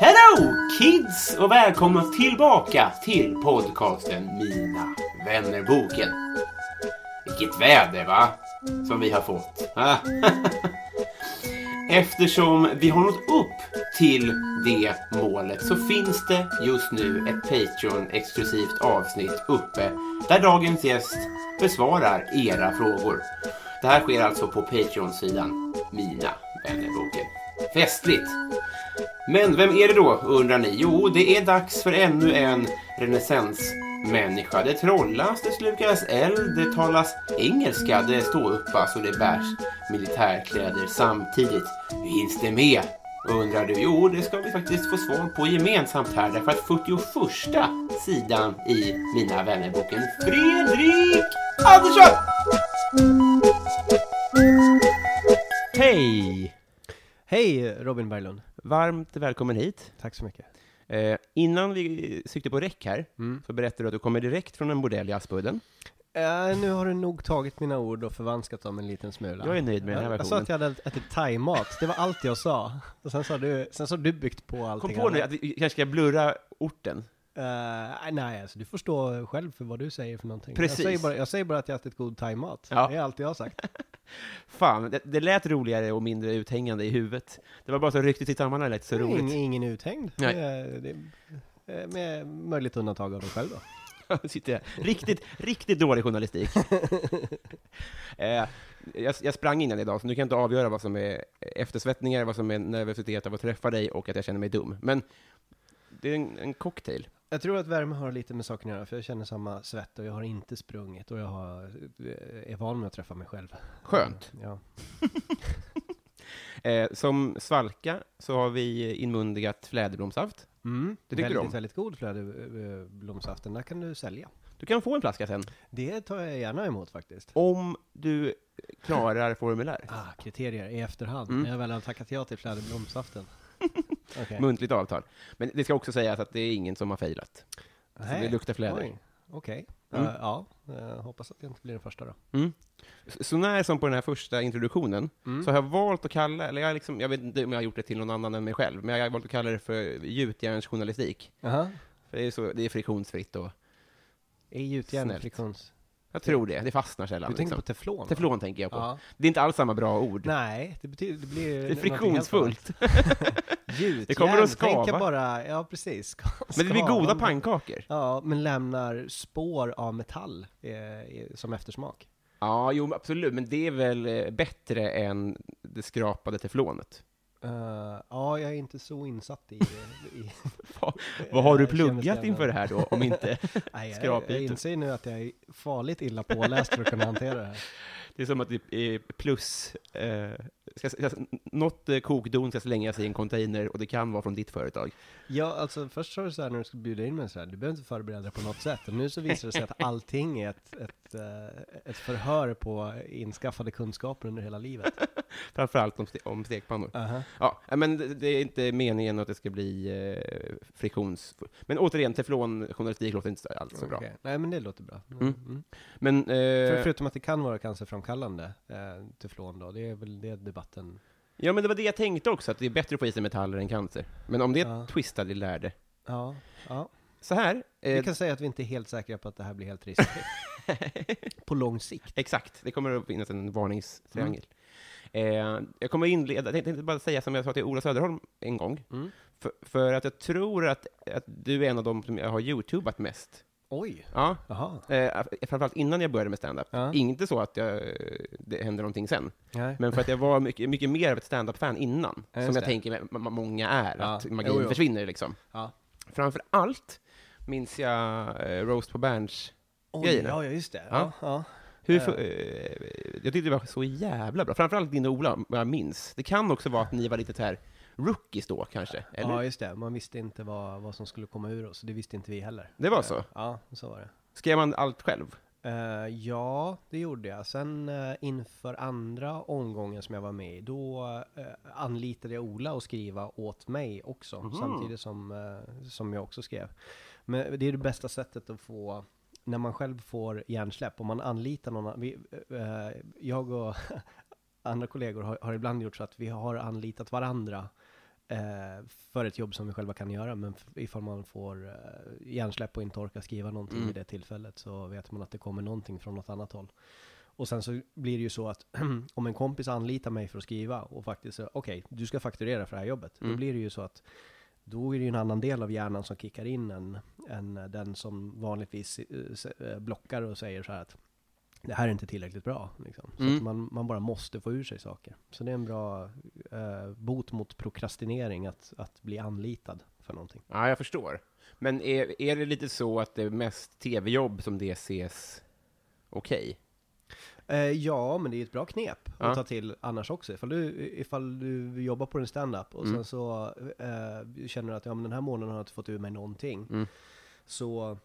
Hello kids och välkomna tillbaka till podcasten Mina vännerboken. Vilket väder va? Som vi har fått. Eftersom vi har nått upp till det målet så finns det just nu ett Patreon-exklusivt avsnitt uppe där dagens gäst besvarar era frågor. Det här sker alltså på Patreon-sidan Mina vännerboken. Festligt! Men vem är det då, undrar ni? Jo, det är dags för ännu en renässansmänniska. Det trollas, det slukas eld, det talas engelska, det ståuppas och det bärs militärkläder samtidigt. Finns det med? Undrar du? Jo, det ska vi faktiskt få svar på gemensamt här därför att 41 sidan i Mina vännerboken Fredrik Andersson! Hej! Hej Robin Berglund. Varmt välkommen hit. Tack så mycket. Eh, innan vi tryckte på räck här, så berättade du att du kommer direkt från en bordell i Aspudden. Eh, nu har du nog tagit mina ord och förvanskat dem en liten smula. Jag är nöjd med den här Jag sa versionen. att jag hade ätit thaimat, det var allt jag sa. Och sen sa du, sen sa du byggt på Kom allting på nu annat. att vi kanske ska blurra orten. Eh, nej, alltså du får stå själv för vad du säger för någonting. Precis. Jag säger bara, jag säger bara att jag ätit god thaimat. Ja. Det är allt jag har sagt. Fan, det, det lät roligare och mindre uthängande i huvudet. Det var bara så ryckigt i det lät så roligt. Ingen, ingen uthängd. Nej. Det, det, med möjligt undantag av dig själv då. Nu sitter jag. Riktigt, riktigt dålig journalistik. eh, jag, jag sprang innan idag, så nu kan jag inte avgöra vad som är eftersvettningar, vad som är nervositet av att träffa dig och att jag känner mig dum. Men det är en, en cocktail. Jag tror att värme har lite med saken att göra, för jag känner samma svett och jag har inte sprungit och jag har, eh, är van med att träffa mig själv. Skönt. Ja. Eh, som svalka så har vi inmundigat fläderblomssaft. Mm. Det tycker väldigt, du om? väldigt god fläderblomsaft. Den där kan du sälja. Du kan få en flaska sen, Det tar jag gärna emot faktiskt. om du klarar formulär. Ah, kriterier i efterhand. Mm. När jag väl har tackat ja till fläderblomsaften. Okej. Muntligt avtal. Men det ska också sägas att det är ingen som har failat. Så det luktar fläder. Okej. Mm. Eh, ja, jag hoppas att det inte blir den första då. Mm. Så, så när som på den här första introduktionen, Mm. så har jag valt att kalla, eller jag, liksom, jag vet inte om jag har gjort det till någon annan än mig själv, men jag har valt att kalla det för gjutjärnsjournalistik. Jaha. För det är, så, det är friktionsfritt och Är gjutjärn friktions... jag tror det, det fastnar Du sällan. tänker Liksom. på teflon? va? Teflon tänker jag på. Ja. Det är inte alls samma bra ord. Nej, det betyder, det blir... Det är friktionsfullt. Gjutjärn, Det kommer att skava. bara, ja precis. Ska- Men det blir goda pannkakor. Ja, men lämnar spår av metall eh, eh, som eftersmak. Ja, jo, absolut, men det är väl eh, bättre än det skrapade teflonet. Eh, ja, jag är inte så insatt i... i Vad, vad har du eh, pluggat inför det här då, om inte? Nej, jag, jag skrabytor? inser nu att jag är farligt illa påläst för att kunna hantera det här. Det är som att det är plus, eh, ska, ska, något eh, kokdon ska slängas i en container och det kan vara från ditt företag. Ja, alltså först sa du så här när du skulle bjuda in mig så här, du behöver inte förbereda dig på något sätt. Och nu så visar det sig att allting är ett, ett, ett förhör på inskaffade kunskaper under hela livet. Framförallt om, ste om stekpannor. Aha. Ja, men det, är inte meningen att det ska bli eh, friktionsfullt. Men återigen, teflonjournalistik låter inte alls så bra. Okej. Nej, men det låter bra. Mm. Mm. Mm. Men, För, eh, förutom att det kan vara cancerframkallande, eh, teflon då, det är väl det debatten... ja, men det var det jag tänkte också, att det är bättre att få i sig metaller än cancer. Men om det är Ja. twistade lärde. Ja, ja. Så här, Vi eh, kan säga att vi inte är helt säkra på att det här blir helt riskfritt. på lång sikt. exakt, det kommer att finnas en varningstriangel. Eh, jag kommer inleda, jag tänkte bara säga som jag sa till Ola Söderholm en gång, Mm. för, för att jag tror att, att du är en av dem som jag har youtubat mest. Oj! Ja, eh, framförallt innan jag började med stand-up. Ja. Inte så att jag, det hände någonting sen, Nej. men för att jag var mycket, mycket mer av ett stand-up-fan innan, Ja, som jag det. tänker många är, Ja. att magin Jo, jo. försvinner liksom. Framför allt minns jag eh, Roast på Berns Oj, grejerna. ja, ja, just det. Ja. Ja. Hur, Eh. fu- eh, jag tyckte det var så jävla bra. Framförallt din och Ola, vad jag minns. Det kan också vara att ni var lite så här rookies då, kanske? Eller? ja, just det. Man visste inte vad, vad som skulle komma ur oss. Det visste inte vi heller. Det var Eh, så? Ja, så var det. Skrev man allt själv? Eh, ja, det gjorde jag. Sen eh, inför andra omgången som jag var med i, då uh, anlitade jag Ola att skriva åt mig också, Mhm. samtidigt som, eh, som jag också skrev. Men det är det bästa sättet att få, när man själv får hjärnsläpp, om man anlitar någon, vi, eh, jag och andra kollegor har, har ibland gjort så att vi har anlitat varandra eh, för ett jobb som vi själva kan göra, men ifall man får eh, hjärnsläpp och inte orkar skriva någonting Mm. vid det tillfället så vet man att det kommer någonting från något annat håll. Och sen så blir det ju så att om en kompis anlitar mig för att skriva och faktiskt säger okej, du ska fakturera för det här jobbet. Mm. Då blir det ju så att då är det ju en annan del av hjärnan som kickar in än, än den som vanligtvis eh, eh, blockar och säger så här att det här är inte tillräckligt bra. Liksom. Så Mm. att man, man bara måste få ur sig saker. Så det är en bra eh, bot mot prokrastinering att, att bli anlitad för någonting. Ja, jag förstår. Men är, är det lite så att det är mest tv-jobb som det ses okej? Eh, ja, men det är ett bra knep Ja. att ta till annars också. Ifall du, ifall du jobbar på en stand-up och Mm. sen så eh, känner du att ja, men den här månaden har jag inte fått ur mig någonting. Mm. Så,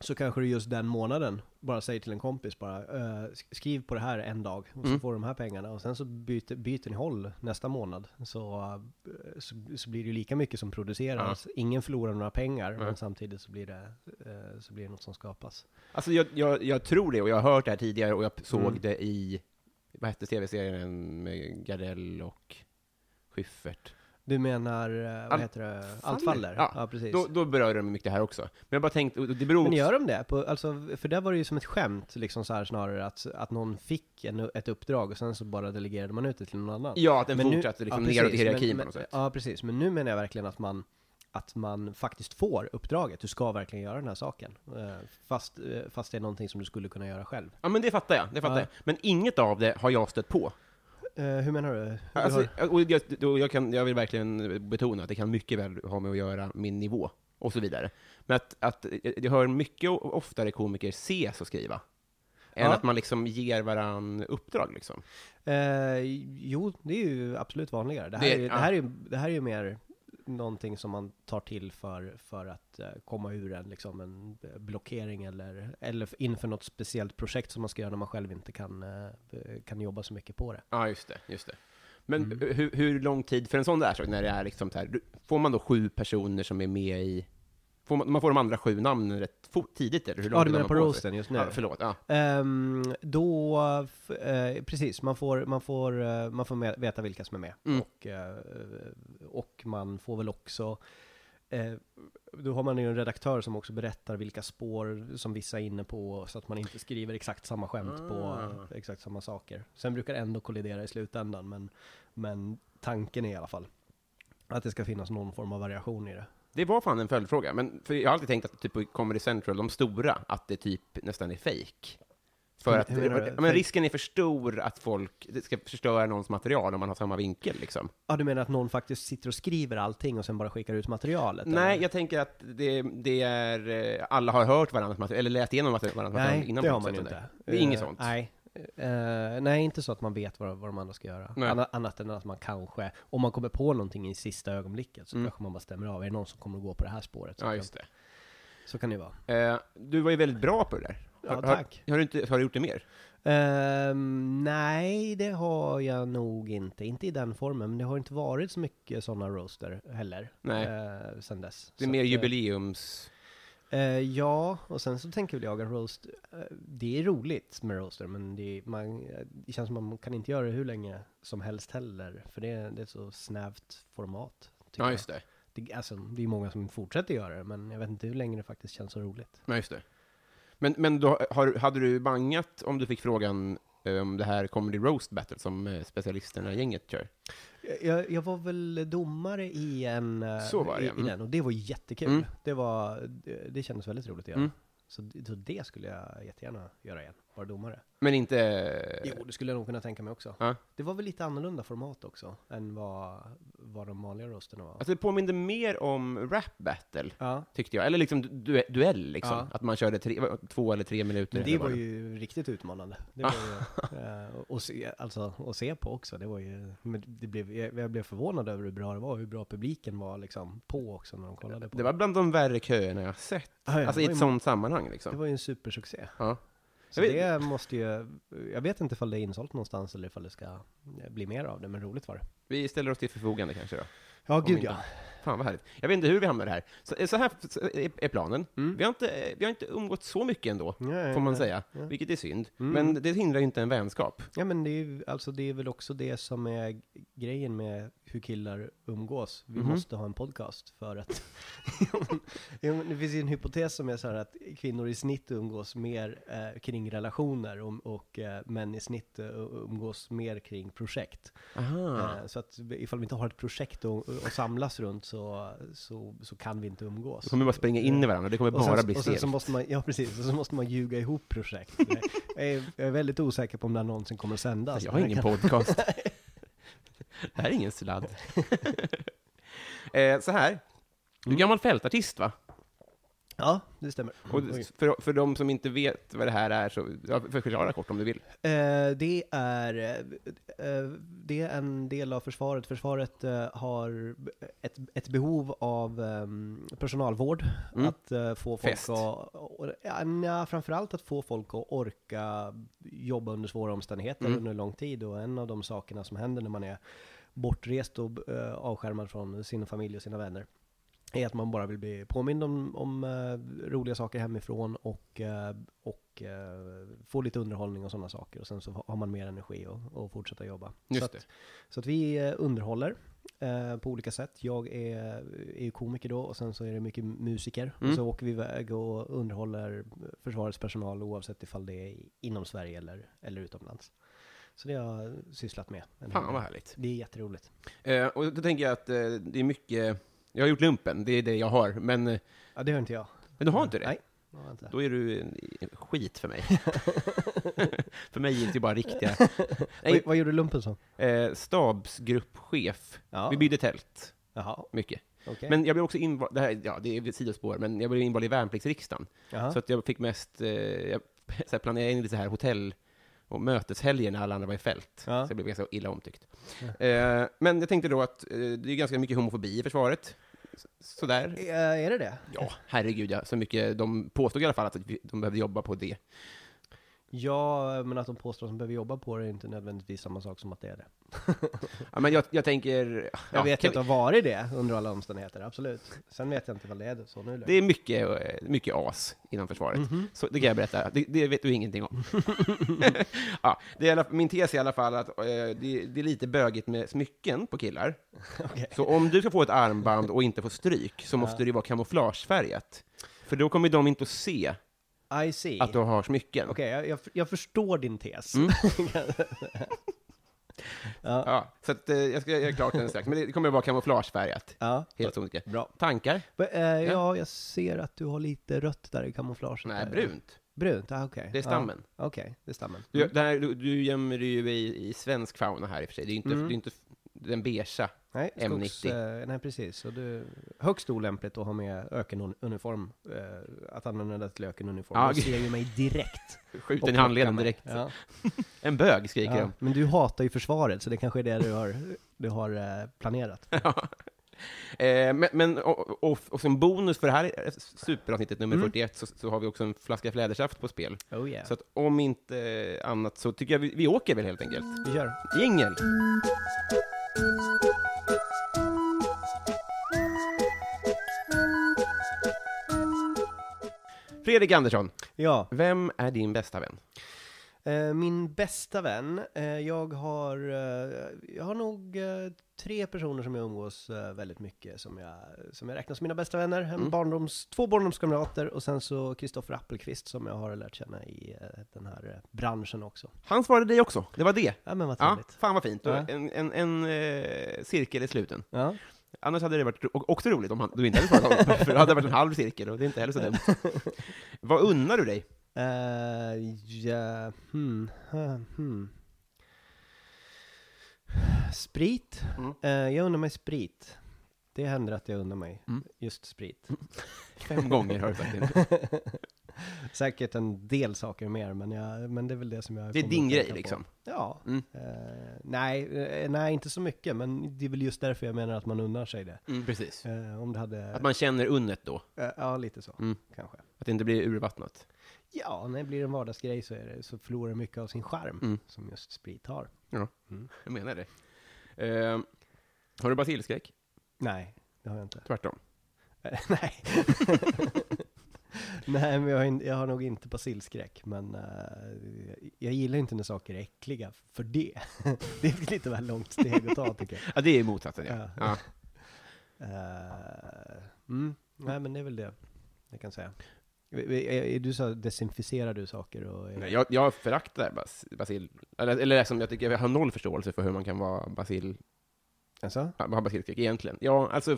så kanske du just den månaden bara säger till en kompis bara sk- skriv på det här en dag och så Mm. får du de här pengarna och sen så byter, byter ni håll nästa månad. Så, eh, så, så blir det ju lika mycket som produceras. Ingen förlorar några pengar Nej. men samtidigt så blir, det, eh, så blir det något som skapas. Alltså, jag, jag, jag tror det, och jag har hört det här tidigare, och jag såg Mm. det i, vad hette tv-serien med Gardell och Schyffert? Du menar, eh, vad Allt heter det? Allt faller? Ja, Ja, precis. Då, då berör de mycket det här också. Men jag bara tänkte, och det beror Men gör de det? På, alltså, för där var det ju som ett skämt, liksom så här snarare, att, att någon fick en, ett uppdrag och sen så bara delegerade man ut det till någon annan. Ja, att den Men nu- fortsatte liksom ja, neråt i hierarkin men, på något sätt. Ja, precis. Men nu menar jag verkligen att man, att man faktiskt får uppdraget. Du ska verkligen göra den här saken. Eh, Fast, eh, fast det är någonting som du skulle kunna göra själv. Ja, men det fattar jag. Det fattar Ja. jag. Men inget av det har jag stött på. Eh, hur menar du? Alltså, och jag, och jag, kan, jag vill verkligen betona att det kan mycket väl ha med att göra min nivå, och så vidare. Men att, att jag hör mycket oftare komiker ses och skriva, än Ja. att man liksom ger varann uppdrag liksom. eh, jo, det är ju absolut vanligare. Det här, Det- är, ju- ja. det här, är, det här är ju mer någonting som man tar till för, för att eh, komma ur en, liksom, en eh, blockering eller, eller inför något speciellt projekt som man ska göra när man själv inte kan, eh, kan jobba så mycket på det. Ja, just det. Just det. Men Mm. hur, hur lång tid för en sån där sak, när det är liksom så här, får man då sju personer som är med i, får man, man får de andra sju namnen rätt tidigt eller hur lång Ja, du menar på roasten just nu? Ja, förlåt. Ja. Ehm, då, eh, precis, man får, man får, eh, man får veta vilka som är med. Mm. Och, eh, och man får väl också, eh, då har man ju en redaktör som också berättar vilka spår som vissa är inne på, så att man inte skriver exakt samma skämt på Ah. exakt samma saker. Sen brukar det ändå kollidera i slutändan, men, men tanken är i alla fall att det ska finnas någon form av variation i det. Det var fan en följdfråga, men för jag har alltid tänkt att typ på Comedy Central, de stora, att det typ nästan är fake. För att men Fake? risken är för stor att folk det ska förstöra någons material om man har samma vinkel liksom. Ja, du menar att någon faktiskt sitter och skriver allting och sen bara skickar ut materialet? Nej, eller? jag tänker att det, det är, eh, alla har hört varandras material, eller läst igenom varandras material Nej, innan det på har man ju inte. Det är inget Eh, sånt. Nej. Eh, nej, inte så att man vet vad, vad de andra ska göra. Anna, annat än att man kanske, om man kommer på någonting i sista ögonblicket, så Mm. kanske man bara stämmer av. Är det någon som kommer att gå på det här spåret? Så, Ja, just det. så kan det ju vara. Eh, du var ju väldigt bra på det där. Ja, har, tack. Har, har, du inte, har du gjort det mer? Ehm, nej, det har jag nog inte. Inte i den formen, men det har inte varit så mycket sådana roaster heller. Nej. Uh, sen dess. Det är Så mer att, eh, jubileums... Eh, ja, och sen så tänker väl jag att roast, eh, det är roligt med roaster, men det, är, man, det känns som att man kan inte göra det hur länge som helst heller, för det, är- det är ett så snävt format. Ja, just det. Det, alltså, det är många som fortsätter göra det, men jag vet inte hur länge det faktiskt känns så roligt. Ja, just det. Men, men då, har, hade du bangat om du fick frågan om det här Comedy Roast Battle som eh, specialisterna i gänget kör. Jag, jag var väl domare i en, eh, Så var det, i, i den, och det var jättekul. Mm. Det var, det, det kändes väldigt roligt att göra. Mm. Så, så det skulle jag jättegärna göra igen, vara domare. Men inte... Jo, det skulle jag nog kunna tänka mig också. Ja. Det var väl lite annorlunda format också, än vad, vad de vanliga roasterna var. Alltså det påminde mer om rap battle, ja, tyckte jag. Eller liksom du duell, liksom. Ja. Att man körde tre, två eller tre minuter. men det var ju riktigt utmanande. Det var ju, eh, och se, alltså, att se på också, det var ju, men det blev, jag, blev förvånad över hur bra det var, hur bra publiken var liksom på också när de kollade på Det var bland de värre köerna jag sett. Ja, alltså det i ett sånt sammanhang, Det liksom. var ju en supersuccé. Ja. Så Jag det måste ju, jag vet inte ifall det är insålt någonstans eller ifall det ska bli mer av det, men roligt var det. Vi ställer oss till förfogande kanske då. Ja, gud ja. Fan vad härligt. Jag vet inte hur vi hamnade här. Så, så här är är planen. Mm. Vi, har inte, vi har inte umgått så mycket ändå, Nej, får man nej. säga. Ja. Vilket är synd. Mm. Men det hindrar ju inte en vänskap. Ja men det är, ju- alltså det är väl också det som är grejen med hur killar umgås. Vi Mhm. måste ha en podcast för att... Det finns ju en hypotes som är så här att kvinnor i snitt umgås mer eh, kring relationer och, och eh, män i snitt eh, umgås mer kring projekt. Eh, så att ifall vi inte har ett projekt att samlas runt så, så, så kan vi inte umgås. Då kommer vi bara springa in i varandra, det kommer Och sen, bara bli och sen så måste man, ja precis, och så måste man ljuga ihop projekt. Jag är, jag är väldigt osäker på om det här någonsin kommer att sändas. Jag har ingen podcast. det här är ingen sladd. eh, så här. Du är Mm. gammal fältartist, va? Ja, det stämmer. Och Oj. för, för de som inte vet vad det här är, så förklara kort om du vill. Eh, det är, eh, det är en del av försvaret. Försvaret eh, har ett, ett behov av ehm, personalvård. Mm. Att eh, få folk Fest. att, och, ja, nja, framförallt att få folk att orka jobba under svåra omständigheter Mm. under lång tid. Och en av de sakerna som händer när man är bortrest och eh, avskärmad från sin familj och sina vänner är att man bara vill bli påmind om, om eh, roliga saker hemifrån och, eh, och eh, få lite underhållning och sådana saker. Och sen så har man mer energi och, och fortsätta jobba. Just så, det. att, så att vi underhåller på olika sätt. Jag är, är ju komiker då och sen så är det mycket musiker. Mm. Och så åker vi iväg och underhåller försvarets personal oavsett ifall det är inom Sverige eller, eller utomlands. Så det har jag sysslat med. Fan vad härligt. Det är jätteroligt. Eh, och då tänker jag att eh, det är mycket, jag har gjort lumpen, det är det jag har, men, eh, Ja, det har inte jag. men du har inte det? Nej, inte. Då är du en, skit för mig. för mig är det ju bara riktiga. Nej, vad gjorde lumpen som? eh, stabsgruppchef. Ja. Vi byggde tält, Jaha, mycket. okej. Men jag blev också invald, det här, ja det är sidospår, men jag blev invald i värnpliktsriksdagen. Jaha. Så att jag fick mest, eh, jag så planerade in lite så här hotell och möteshelger när alla andra var i fält. Ja. Så jag blev ganska illa omtyckt. Eh, men jag tänkte då att eh, det är ganska mycket homofobi i försvaret. Sådär. Eh, är det det? Ja, herregud ja. Så mycket, de påstod i alla fall att de behövde jobba på det. Ja, men att de påstår att de behöver jobba på det är inte nödvändigtvis samma sak som att det är det. Ja, men jag, jag tänker... Jag ja, vet kan att det har varit det under alla omständigheter, absolut. Sen vet jag inte vad det är så nu. Det är mycket, eh, mycket as inom försvaret. Mhm. Så det kan jag berätta. Det, det vet du ingenting om. ja, det är min tes är i alla fall att eh, det, det är lite bögigt med smycken på killar. Okej. Så om du ska få ett armband och inte få stryk så måste det vara kamouflagefärgat. För då kommer de inte att se I see. att du har smycken. Okej, jag, jag, jag förstår din tes. Mm. ja. Ja, så att, eh, jag ska göra klart den strax. Men det kommer att vara kamouflagefärgat. ja. Helt sonika. Bra. Tankar? Men, eh, ja, jag ser att du har lite rött där i kamouflaget. Nej, brunt. Brunt, ah, okej. Det är stammen. Ja, Okej, det är stammen. Du, det här, du, du gömmer dig ju i, i svensk fauna här i och för sig. Det är inte, Mm. det är inte den beiga. Nej, M90. skogs, eh, nej precis. Så det är högst olämpligt att ha med ökenuniform, eh, att använda det till ökenuniform. Ja, De gud. ser ju mig direkt. Skjut och den i handleden direkt. Ja. En bög, skriker Ja. Men du hatar ju försvaret, så det kanske är det du har, du har eh, planerat. de. eh, men men och, och, och som bonus för det här superavsnittet nummer Mm. 41 så, så har vi också en flaska flädersaft på spel. Oh yeah. Så att om inte annat så tycker jag vi, vi åker väl helt enkelt. vi kör. Jingel! Fredrik Andersson, Ja, vem är din bästa vän? eh, min bästa vän, eh, jag har, eh, jag har nog eh, tre personer som jag umgås eh, väldigt mycket, som jag, som jag räknar som mina bästa vänner. En Mm. barndoms, två barndomskamrater och sen så Kristoffer Appelqvist som jag har lärt känna i eh, den här eh, branschen också. Han svarade dig också, det var det. Ja men vad Ja, trevligt. fan vad fint. Då Ja. En, en, en eh, cirkel i sluten. Ja. Annars hade det varit också roligt om han, du inte hade svarat honom, för då hade det varit en halv cirkel och det är inte heller så dumt. vad unnar du dig? Eh, ja, hmm, eh, hmm. Sprit. Mm. Eh, jag undrar mig sprit. Det händer att jag undrar mig Mm. just sprit. Fem gånger har du sagt det. Säkert en del saker mer, men, jag, men det är väl det som jag Det är din grej på. liksom. Ja. Mm. Eh, nej, eh, nej, inte så mycket, men det är väl just därför jag menar att man unnar sig det. Mm, precis. Eh, om det hade... Att man känner unnet då, eh, ja, lite så, Mm. kanske. att det inte blir urvattnat. Ja, när det blir en vardagsgrej så, det, så förlorar det mycket av sin charm, Mm. som just sprit har. Ja. Mm. Jag menar det. Eh, har du basilskräck? Nej, det har jag inte. Tvärtom. Nej. nej, men jag har, in, jag har nog inte basilskräck, men eh, jag gillar inte när saker är äckliga för det. det är lite väl långt steg att ta tycker jag. Ja, det är motsatsen ja. Ja. Eh, mm, nej, men det är väl det jag kan säga. Är Du sa desinficerar du saker och... Nej, jag, jag föraktar bas, basil, eller, eller liksom, jag tycker jag har noll förståelse för hur man kan vara basil, Alltså? ha basilskräck egentligen. Ja, alltså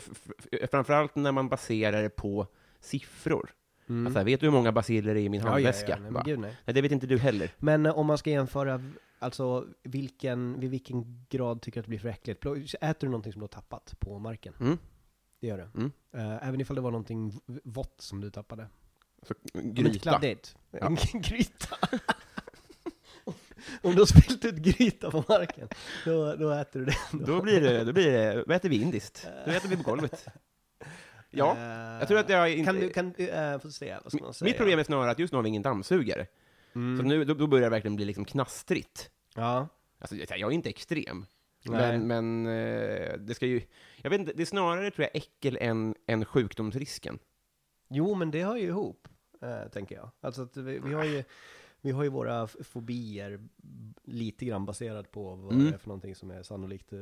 framförallt när man baserar det på siffror. Mm. Alltså, vet du hur många basiller det är i min Ja, ja, handväska? ja, nej, gud nej. Nej, det vet inte du heller. Men eh, om man ska jämföra, alltså vilken, vid vilken grad tycker du att det blir för äckligt? Äter du någonting som du har tappat på marken? Mm. Det gör du? Mm. Eh, även ifall det var någonting vått som du tappade? Så, gryta. kladdigt? Ja. gryta? om du har spillt ut gryta på marken, då, då äter du det. Då blir det, då blir det, då äter vi indiskt. Då äter vi på golvet. Ja, Eh, jag tror att jag inte... Kan du, kan du, äh, få se, vad ska man säga? Mitt problem är snarare att just nu har vi ingen dammsugare. Mm. Så nu, då, då börjar det verkligen bli liksom knastrigt. Ja. Alltså, jag är inte extrem. Nej. Men, men eh, det ska ju... Jag vet inte, det är snarare tror jag äckel än, än sjukdomsrisken. Jo, men det hör ju ihop, eh, tänker jag. Alltså att vi, vi har ju vi har ju våra fobier lite grann baserat på vad Mm. det är för någonting som är sannolikt eh,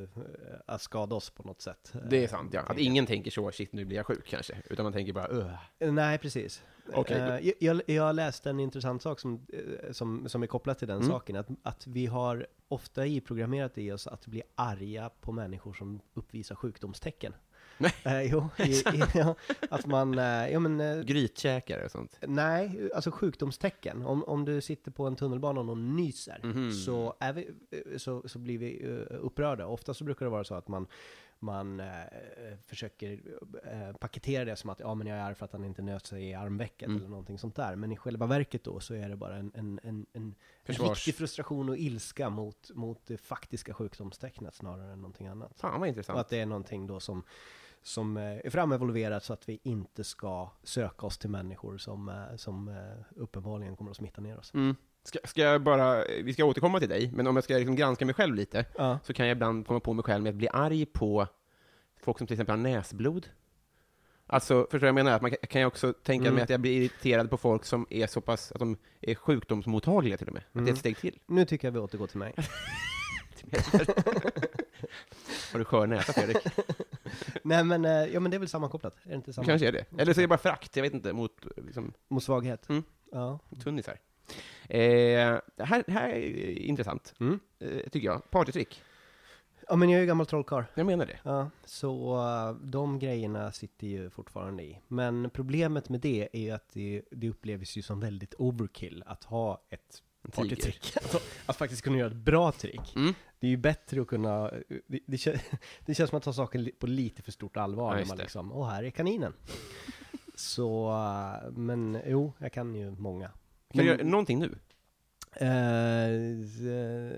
att skada oss på något sätt. Det är Eh, sant, ja. Att jag. ingen tänker så, shit nu blir jag sjuk kanske. Utan man tänker bara, öh. Eh, Nej, precis. Eh, jag, jag, läste en intressant sak som, eh, som, som är kopplad till den Mm. saken, att, att vi har ofta i-programmerat i oss att bli arga på människor som uppvisar sjukdomstecken. Nej. Eh, jo, i, i, ja, att man, eh, ja men eh, Grytkäkare och sånt. Nej, alltså sjukdomstecken. Om, om du sitter på en tunnelbana och någon nyser, Mhm. så, är vi, så, så blir vi eh, upprörda. Ofta så brukar det vara så att man, man eh, försöker eh, paketera det som att ja, men jag är arg för att han inte nöt sig i armvecket Mm. eller någonting sånt där. Men i själva verket då så är det bara en, en, en, en, en Försvars- riktig frustration och ilska mot, mot det faktiska sjukdomstecknet snarare än någonting annat. Fan vad Och intressant. att det är någonting då som, som eh, är framevoluerat så att vi inte ska söka oss till människor som, eh, som eh, uppenbarligen kommer att smitta ner oss. Mm. Ska, ska jag bara, vi ska återkomma till dig, men om jag ska liksom granska mig själv lite, Ja. så kan jag ibland komma på mig själv med att bli arg på folk som till exempel har näsblod. Alltså, förstår du jag menar? Att man kan- ju också tänka Mm. mig att jag blir irriterad på folk som är så pass, att de är sjukdomsmottagliga till och med. Att det är Mm. ett steg till. Nu tycker jag vi återgår till mig. Har du skör näsa, Fredrik? Nej men, eh, ja men det är väl sammankopplat? Är det inte samma? Kanske är det. Eller så är det bara frakt, jag vet inte, mot liksom, Mot svaghet? Mm. Ja. tunnisar. Eh, det här, här är intressant, Mm. eh, tycker jag. Partytrick. Ja men jag är ju gammal trollkarl. Jag menar det. Ja, så eh, de grejerna sitter ju fortfarande i. Men problemet med det är ju att det, det upplevs ju som väldigt overkill att ha ett. Partytrick. Att, att faktiskt kunna göra ett bra trick. Mm. Det är ju bättre att kunna, det, det, kän, det känns som att ta saken li- på lite för stort allvar Ja, när man det. liksom, åh här är kaninen. Så, men jo, jag kan ju många. Kan du göra någonting nu? Eh, eh,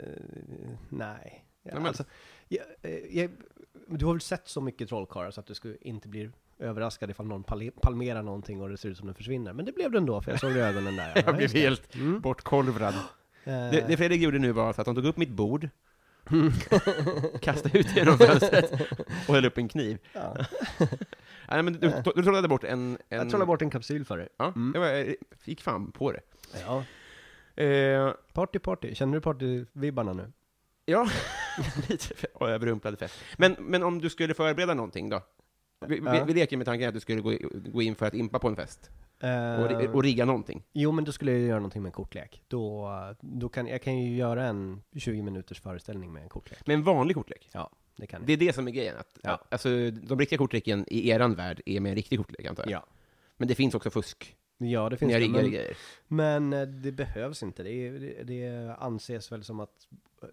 nej. Ja, alltså, jag, eh, jag, du har väl sett så mycket trollkarlar så att du skulle inte bli överraskad ifall någon pal- palmerar någonting och det ser ut som den försvinner. Men det blev det ändå, för jag såg i ögonen där. Jag Ja, blev helt Mm. bortkolvrad. Eh, Det, det Fredrik gjorde nu var att han tog upp mitt bord, kastade ut det genom fönstret och höll upp en kniv. ja. Nej, men du, du trollade bort en... en Jag trollade bort en kapsyl för dig. Ja, Mm. det var, jag gick fan på det. Ja. Eh, Party, party. Känner du party-vibbarna nu? ja, lite för överrumplad fest. Men, men om du skulle förbereda någonting då? Vi, vi, vi leker med tanken att du skulle gå, gå in för att impa på en fest och, Eh, och rigga någonting. Jo, men då skulle jag göra någonting med en kortlek. Då, då kan, jag kan ju göra en 20 minuters föreställning med en kortlek. Med en vanlig kortlek. Ja, det kan Det jag. är det som är grejen. Att, Ja. Alltså, de riktiga kortleken i eran värld är med en riktig kortlek, antar jag. Ja. Men det finns också fusk. Ja, det finns det, men, men eh, det behövs inte. Det, det, det anses väl som att,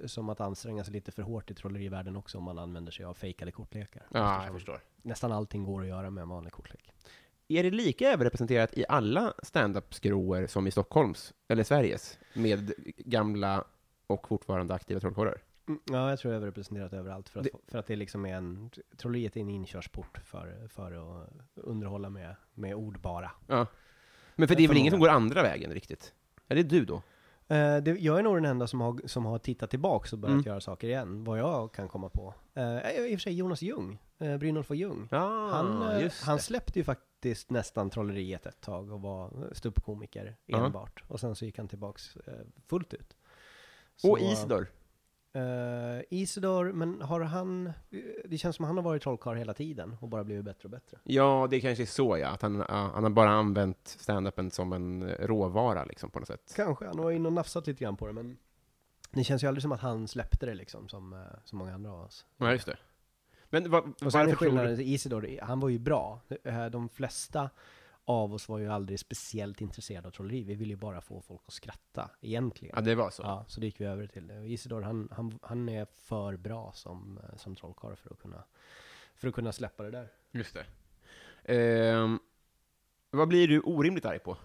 som att anstränga sig lite för hårt i trollerivärlden också om man använder sig av fejkade kortlekar. Ja, jag förstår. Nästan allting går att göra med en vanlig kortlek. Är det lika överrepresenterat i alla stand-up-skråer som i Stockholms, eller Sveriges, med gamla och fortfarande aktiva trollkarlar? Mm, Ja, jag tror jag är överrepresenterat överallt för att, Det- för att det liksom är en, trolleriet är en inkörsport för, för att underhålla med, med ord bara. Ja. Men för det är väl ingen som går andra vägen riktigt? Är det du då? Eh, det, jag är nog den enda som har, som har tittat tillbaks och börjat Mm. göra saker igen, vad jag kan komma på. Eh, I och för sig Jonas Ljung, uh, Brynolf och Ljung. Ja, Han, just han släppte ju faktiskt nästan trolleriet ett tag och var ståuppkomiker enbart. Och sen så gick han tillbaks fullt ut. Och Så, Isidor. Uh, Isidor, men har han... Det känns som att han har varit trollkarl hela tiden och bara blivit bättre och bättre. Ja, det kanske är så ja, att han, ja, han har bara använt stand-upen som en eh, råvara liksom på något sätt. Kanske, han var inne och nafsat lite grann på det men det känns ju aldrig som att han släppte det liksom som, eh, som många andra av oss. Ja, just det. Men va, Och sen är varför tror du? skillnaden, Isidor, han var ju bra. Eh, De flesta av oss var ju aldrig speciellt intresserade av trolleri. Vi ville ju bara få folk att skratta, egentligen. Ja, det var så. Ja, så det gick vi över till det. Isidor, han, han, han är för bra som, eh, som trollkarl för att kunna, för att kunna släppa det där. Just det. Ehm, vad blir du orimligt arg på?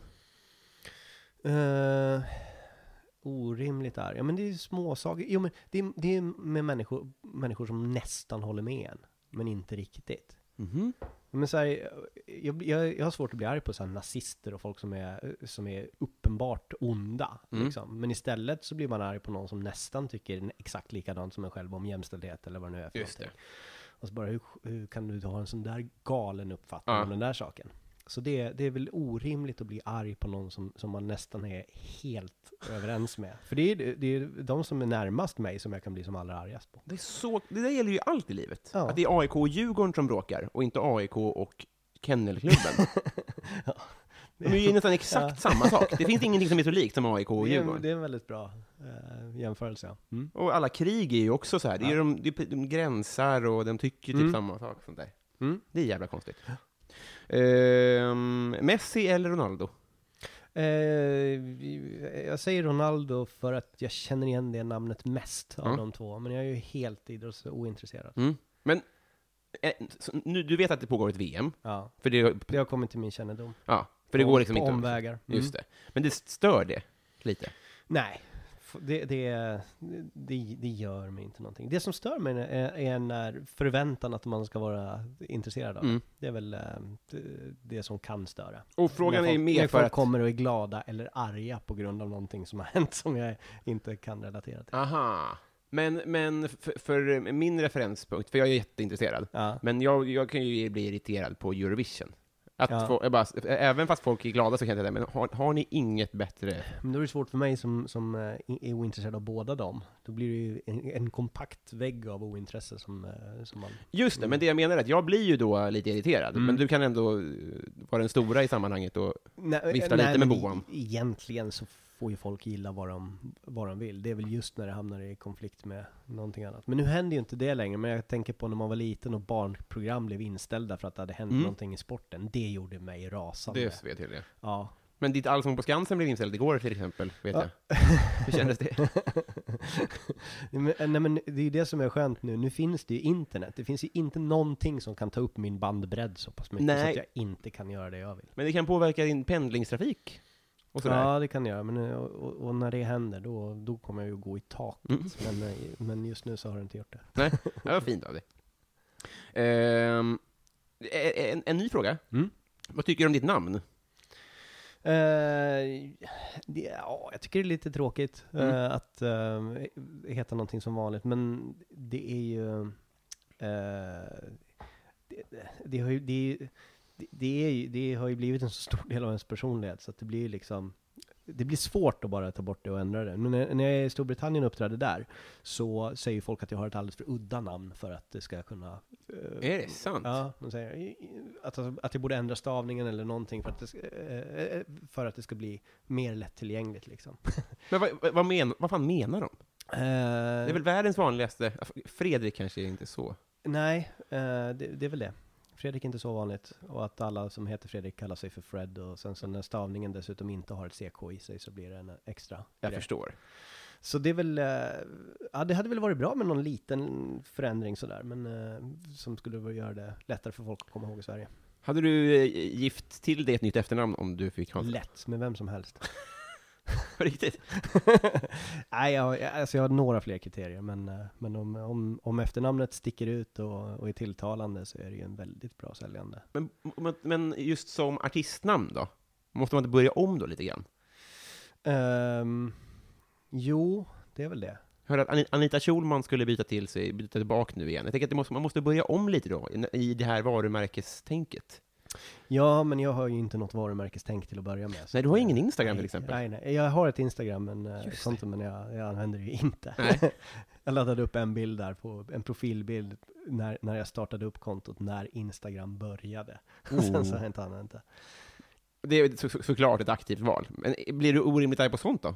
Uh, orimligt är, ja men det är ju småsaker. Jo men det är, det är med människor, människor som nästan håller med en, men inte riktigt. Mhm. Men så här, jag, jag, jag har svårt att bli arg på så här nazister och folk som är, som är uppenbart onda. Mm. Liksom. Men istället så blir man arg på någon som nästan tycker exakt likadant som en själv om jämställdhet eller vad det nu är för Just någonting. Och så bara, hur, hur kan du ha en sån där galen uppfattning Ja. om den där saken? Så det, det är väl orimligt att bli arg på någon som, som man nästan är helt överens med. För det är, det är de som är närmast mig som jag kan bli som allra argast på. Det, är så, det där gäller ju allt i livet. Ja. Att det är AIK och Djurgården som bråkar, och inte AIK och Kennelklubben. De är ju nästan exakt samma sak. Det finns ingenting som är så likt som AIK och Det är, Djurgården. det är en väldigt bra eh, jämförelse. Ja. Mm. Och alla krig är ju också så här. Det är Ja. de, de, de gränsar och de tycker typ Mm. samma sak. Sånt där. Mm. Det är jävla konstigt. Ehm, Messi eller Ronaldo? Eh, jag säger Ronaldo för att jag känner igen det namnet mest av Mm. de två. Men jag är ju helt idrottsointresserad. Mm. Men eh, nu, du vet att det pågår ett VM, Ja, för det, det har kommit till min kännedom. ja, för det På- går liksom på inte... omvägar. Mm. Just det. Men det stör det lite? Nej, det, det, det, det gör mig inte någonting. Det som stör mig är, är när förväntan att man ska vara intresserad av det. Mm. Det är väl eh, det, som kan störa. Och frågan är folk, när mer för att... kommer och är glada eller arga på grund av någonting som har hänt som jag inte kan relatera till. Aha. Men, men för, för min referenspunkt, för jag är jätteintresserad, Ja. men jag, jag kan ju bli irriterad på Eurovision. Att Ja. få, jag bara, även fast folk är glada så kan jag säga, men har, har ni inget bättre? Men då är det svårt för mig som, som eh, är ointresserad av båda dem. Då blir det ju en, en kompakt vägg av ointresse som, eh, som man... Just det, men det jag menar är att jag blir ju då lite irriterad, Mm. men du kan ändå eh, vara den stora i sammanhanget och Nej, Vifta lite med men e- boan. Egentligen så får ju folk gilla vad de, vad de vill. Det är väl just när det hamnar i konflikt med någonting annat. Men nu händer ju inte det längre. Men jag tänker på när man var liten och barnprogram blev inställda för att det hade hänt Mm. någonting i sporten. Det gjorde mig rasande. det vet jag det. Ja. Men ditt Allsång på Skansen blev inställd igår till exempel, vet Ja. jag. Hur kändes det? Men, nej men det är ju det som är skönt nu. Nu finns det ju internet. Det finns ju inte någonting som kan ta upp min bandbredd så pass mycket så Nej. att jag inte kan göra det jag vill. Men det kan påverka din pendlingstrafik och sådär. Ja, det kan jag göra. Men, eh, och, och, när det händer, då, då kommer jag ju gå i taket. Mm. Men, eh, men just nu så har det inte gjort det. Nej, det var fint av dig. Ehm, en, en ny fråga. Mm. Vad tycker du om ditt namn? Eh, det, ja, jag tycker det är lite tråkigt Mm. eh, att uh, heta någonting som vanligt, men det är ju... det, det, har ju det, är det, det, är ju, det har ju blivit en så stor del av ens personlighet, så att det blir liksom... det blir svårt att bara ta bort det och ändra det. Men när, när jag är i Storbritannien och uppträdde där, så säger folk att jag har ett alldeles för udda namn för att det ska kunna... eh, Är det sant? Ja, de säger att, alltså, att jag borde ändra stavningen eller någonting för att det ska, eh, eh, för att det ska bli mer lättillgängligt liksom. Men vad, vad, men, vad fan menar de? Eh, Det är väl världens vanligaste... Fredrik kanske inte är så. Nej, eh, det, det är väl det. Fredrik är inte så vanligt. Och att alla som heter Fredrik kallar sig för Fred. Och sen så när stavningen dessutom inte har ett CK i sig så blir det en extra Jag grej. förstår. Så det är väl, eh, ja det hade väl varit bra med någon liten förändring sådär. Men eh, som skulle göra det lättare för folk att komma ihåg i Sverige. Hade du eh, gift till dig ett nytt efternamn om du fick ha det? Lätt, med vem som helst. Riktigt? Nej, jag, alltså jag har några fler kriterier. Men, eh, men om, om, om efternamnet sticker ut och, och är tilltalande så är det ju en väldigt bra säljande. Men, men, just som artistnamn då? Måste man inte börja om då lite grann? Ehm, jo, det är väl det. Jag hörde att Ani- Anita Schulman skulle byta till sig, byta tillbaka nu igen. Jag tänker att måste, man måste börja om lite då, i det här varumärkestänket. Ja, men jag har ju inte något varumärkestänk till att börja med. Nej, du har ingen eh, Instagram till exempel. Nej, nej. Jag har ett Instagram, men, eh, men jag, jag använder det ju inte. Jag laddade upp en bild där, på en profilbild, när, när jag startade upp kontot, när Instagram började. Sen så har jag inte använt det. Det är så, så, såklart ett aktivt val. Men blir du orimligt arg på sånt då?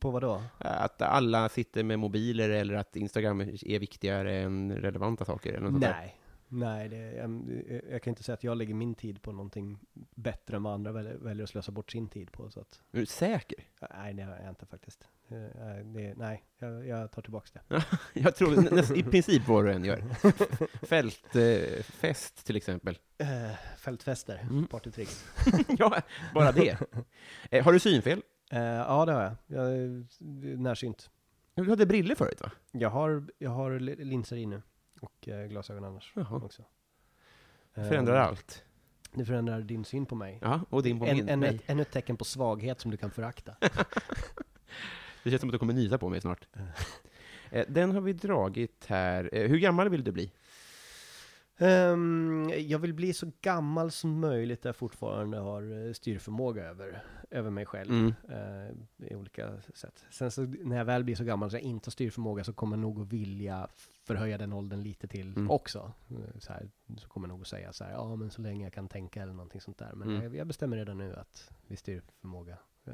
På vad då? Att alla sitter med mobiler eller att Instagram är viktigare än relevanta saker? Eller något? Nej. Nej, det, jag, jag kan inte säga att jag lägger min tid på någonting bättre än vad andra väljer, väljer att slösa bort sin tid på. Så att, Är du säker? nej, det är jag inte faktiskt. Eh, Det, nej, jag, jag tar tillbaka det. Jag tror näst, i princip vad du än gör. Fältfest eh, fest, till exempel. Eh, fältfester, Mm. partytricks. ja, bara det. Eh, har du synfel? Eh, ja, det har jag. Jag är närsynt. Du hade briller förut va? Jag har, jag har li- linser i nu. Och eh, glasögon annars Jaha. också. Eh, Förändrar allt. Det förändrar din syn på mig. Ja, och din på En, min. ännu, ett, ännu ett tecken på svaghet som du kan förakta. Det känns som att du kommer nysa på mig snart. Eh, Den har vi dragit här. Eh, Hur gammal vill du bli? Ehm, jag vill bli så gammal som möjligt där jag fortfarande har eh, styrförmåga över, över mig själv. Mm. eh, i olika sätt. Sen så när jag väl blir så gammal så jag inte har styrförmåga så kommer jag nog att vilja förhöja den åldern lite till Mm. också. Så, här, så kommer jag nog att säga så här, ja men så länge jag kan tänka eller någonting sånt där. Men Mm. jag, jag bestämmer redan nu att vid styrförmåga, eh,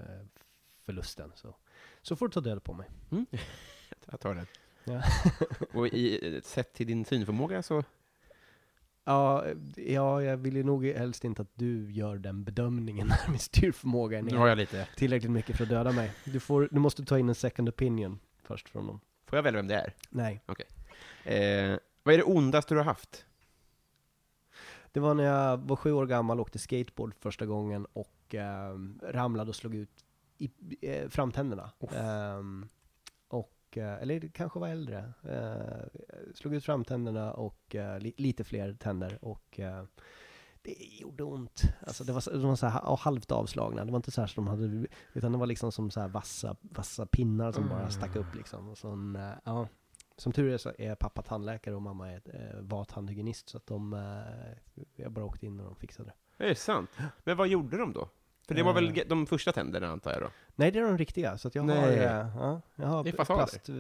förlusten, så, så får du ta död på mig. Mm. Jag tar den. Ja. Och i, sett till din synförmåga så... Ja, ja, jag vill ju nog helst inte att du gör den bedömningen när min styrförmåga är Nu ner har jag lite... tillräckligt mycket för att döda mig. Du, får, du måste ta in en second opinion först från dem. Får jag välja vem det är? Nej. Eh, vad är det ondaste du har haft? Det var när jag var sju år gammal och åkte skateboard första gången och ehm, ramlade och slog ut i, eh, framtänderna. Ehm, och, eh, eller det kanske var äldre. Eh, slog ut framtänderna och eh, li, lite fler tänder och eh, det gjorde ont. Alltså det var, de var så här ha- halvt avslagna. Det var inte så här som de hade, utan det var liksom som så här vassa, vassa pinnar som bara stack upp liksom. Och sån, eh, ja. Som tur är så är pappa tandläkare och mamma är, eh, var tandhygienist så att de, eh, jag bara åkte in och de fixade det. Är det sant? Men vad gjorde de då? För det var väl Eh. de första tänderna, antar jag då? Nej, det är de riktiga. Så att jag har, Nej. ja, jag har plast,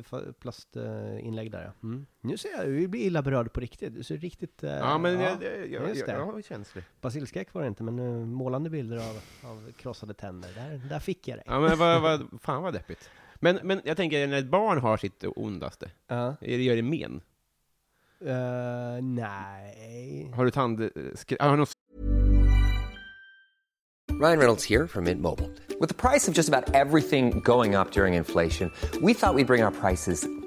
plastinlägg där. ja. Mm. Nu ser jag, du blir illa berörd på riktigt. Du ser riktigt... Ja, men jag, jag, jag, just jag, det. jag är känslig. Basilskräck var det inte, men målande bilder av, av krossade tänder. Där, där fick jag dig. Ja, men vad, vad, fan vad deppigt. Men, men jag tänker, när ett barn har sitt ondaste, Ja. är det- gör det men? Eh, nej. Har du tand... Har du någon Ryan Reynolds here from Mint Mobile. With the price of just about everything going up during inflation, we thought we'd bring our prices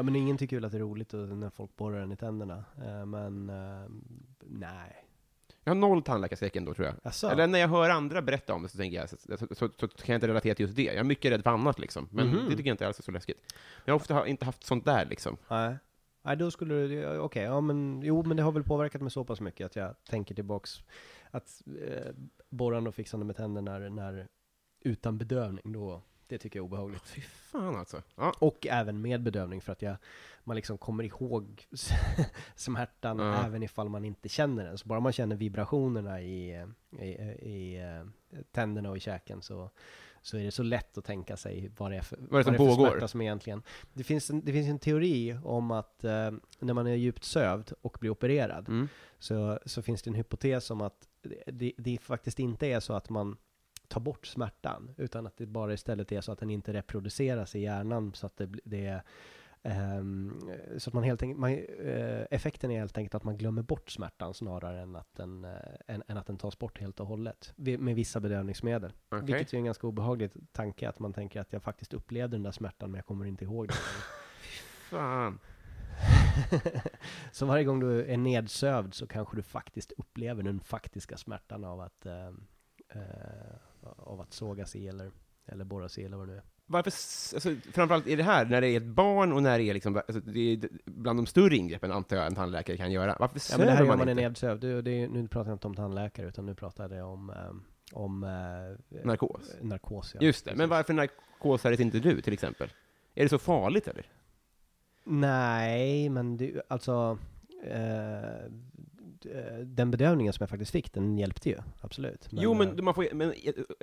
Ja men ingen tycker väl att det är roligt när folk borrar en i tänderna. Eh, men eh, nej. Jag har noll tandläkarskräck ändå tror jag. Jaså? Eller när jag hör andra berätta om det så tänker jag, så, så, så, så, kan jag inte relatera till just det. Jag är mycket rädd för annat liksom. Men Mhm. det tycker jag inte alls är så läskigt. Jag har ofta inte haft sånt där liksom. Nej. Nej, då skulle du, okej, ja men, jo men det har väl påverkat mig så pass mycket att jag tänker tillbaks att eh, borrande och fixande med tänder när, när, utan bedövning, då, det tycker jag är obehagligt. Fy fan alltså. Ja. Och även med bedövning för att jag, man liksom kommer ihåg smärtan Ja. även ifall man inte känner den. Så bara man känner vibrationerna i, i, i eh, tänderna och i käken så, så är det så lätt att tänka sig vad det är för, Vad är det som är för smärta som egentligen... Det finns en, det finns en teori om att eh, när man är djupt sövd och blir opererad Mm. så, så finns det en hypotes om att det, det, det faktiskt inte är så att man tar bort smärtan, utan att det bara istället är så att den inte reproduceras i hjärnan så att det, det är ehm, så att man helt enkelt, man, eh, effekten är helt enkelt att man glömmer bort smärtan snarare än att den, eh, än, än att den tas bort helt och hållet med vissa bedövningsmedel. Okej. Vilket är en ganska obehaglig tanke, att man tänker att jag faktiskt upplevde den där smärtan men jag kommer inte ihåg den. Fan. så varje gång du är nedsövd så kanske du faktiskt upplever den faktiska smärtan av att, eh, av att sågas i eller, eller borras i eller vad det nu är. Varför, alltså, framförallt är det här, när det är ett barn och när det är liksom, alltså, det är bland de större ingreppen antar jag en tandläkare kan göra. Varför Ja, söver men det här gör man, man inte? det, är- nu pratar jag inte om tandläkare utan nu pratar jag om, eh, om eh, Narkos? narkos ja. Just det, men varför narkosar inte du till exempel? Är det så farligt eller? Nej, men det, alltså eh, den bedövningen som jag faktiskt fick, den hjälpte ju. Absolut. jo, eh, men, man får, men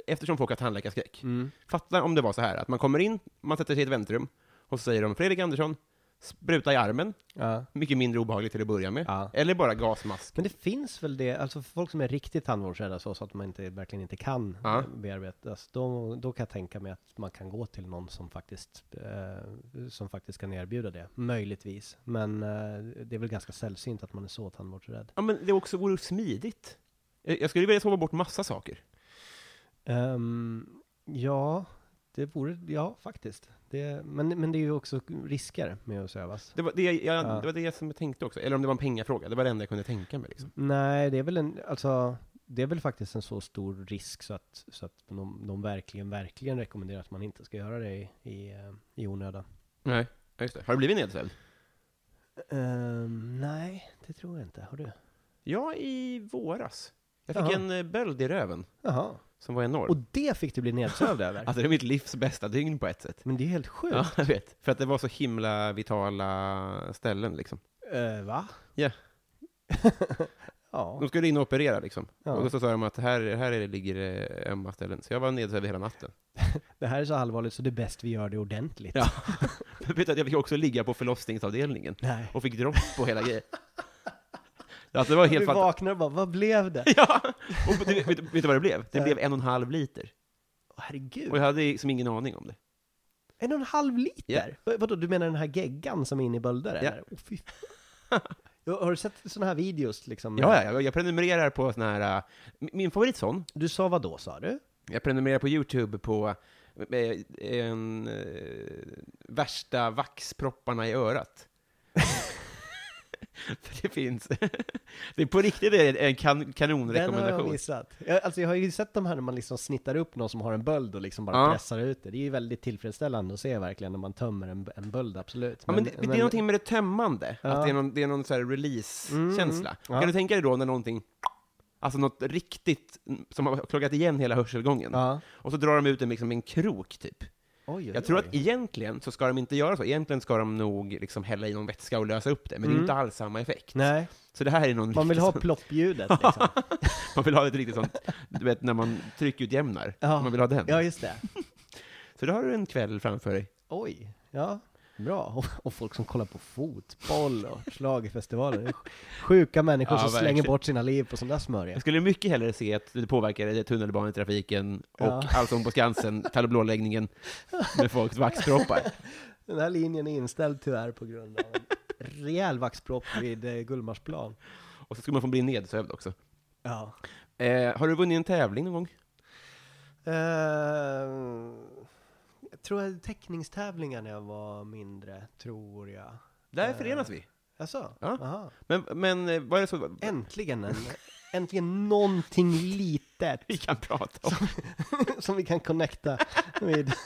eftersom folk har tandläkarskräck, Mm. fatta om det var så här att man kommer in, man sätter sig i ett väntrum, och så säger de Fredrik Andersson, spruta i armen, Ja. mycket mindre obehagligt till att börja med, Ja. eller bara gasmask. Men det finns väl det, alltså för folk som är riktigt tandvårdsrädda så, så att man inte, verkligen inte kan Ja. eh, bearbetas, då, då kan jag tänka mig att man kan gå till någon som faktiskt, eh, som faktiskt kan erbjuda det. Möjligtvis. Men eh, det är väl ganska sällsynt att man är så tandvårdsrädd. Ja, men det också vore smidigt. Jag jag skulle vilja sova bort massa saker. Ehm, ja, det vore, ja faktiskt. Det, men, men det är ju också risker med att sövas. Det var det, jag, Ja. det var det som jag tänkte också, eller om det var en pengafråga, det var det enda jag kunde tänka mig. Liksom. Nej, det är väl en, alltså, det är väl faktiskt en så stor risk så att, så att de, de verkligen, verkligen rekommenderar att man inte ska göra det i, i, eh, i onödan. Nej, just det. Har du blivit nedsövd? Ehm, nej, det tror jag inte. Har du? Ja, i våras. Jag fick Jaha. en eh, böld i röven, Jaha. Som var enorm. Och det fick du bli nedsövd över? Alltså det är mitt livs bästa dygn på ett sätt. Men det är helt sjukt. Ja, jag vet. För att det var så himla vitala ställen liksom. Eh, va? Ja. ja. De skulle in och operera liksom. Ja. Och så sa de att här, här är det, ligger det ömma ställen. Så jag var nedsövd hela natten. Det här är så allvarligt så det är bäst vi gör det ordentligt. Ja. jag fick också ligga på förlossningsavdelningen Nej. och fick dropp på hela grejen. Alltså det var helt fantastiskt. vaknar och bara, vad blev det? Ja! Och du, vet, vet du vad det blev? Det blev en och en halv liter. Åh, herregud. Och jag hade liksom ingen aning om det. En och en halv liter? Ja. Vad- Vadå, du menar den här geggan som är inne i bölder Ja. Åh, fy Har du sett sådana här videos liksom? Ja, ja, jag- prenumererar på sån här... äh, min favorit sån, Du sa vad då sa du? jag prenumererar på YouTube på eh, en, eh, värsta vaxpropparna i örat. För det finns... det är på riktigt en, kan, Den har jag kanonrekommendation. missat. Jag, alltså jag har ju sett de här när man liksom snittar upp någon som har en böld och liksom bara Ja. pressar ut det. Det är ju väldigt tillfredsställande att se verkligen när man tömmer en, en böld, absolut. Ja, men det, det är någonting med det tömmande, Ja. att det är någon, det är någon så här release-känsla. Mm, ja. Kan du tänka dig då när någonting, alltså något riktigt, mm, som har klockat igen hela hörselgången, och så drar de ut den liksom med en krok, typ. Oj, oj, Jag tror oj. att egentligen så ska de inte göra så, egentligen ska de nog liksom hälla i någon vätska och lösa upp det, men det är Mm. inte alls samma effekt. Nej, Så det här är någon man vill ha sån- ploppljudet liksom. man vill ha ett riktigt sånt, du vet när man tryckutjämnar, Ja. man vill ha den. Ja, just det. Så då har du en kväll framför dig. Oj, ja. Bra. Och, och folk som kollar på fotboll och schlagerfestivaler. Sjuka människor Ja, som slänger verkligen. bort sina liv på sån där smörja. Jag skulle mycket hellre se att det påverkar tunnelbanetrafiken och Ja. Allsång på Skansen, Tal blåläggningen med folks vaxproppar. Den här linjen är inställd tyvärr på grund av en rejäl vaxpropp vid eh, Gullmarsplan. Och så skulle man få bli nedsövd också. Ja. Eh, har du vunnit en tävling någon gång? Jag tror jag teckningstävlingar när jag var mindre, tror jag. Där Eh, förenas vi. Jaså? Ja. Aha. Men, men eh, vad är det så Äntligen en, äntligen någonting litet vi kan prata om? som vi kan connecta med.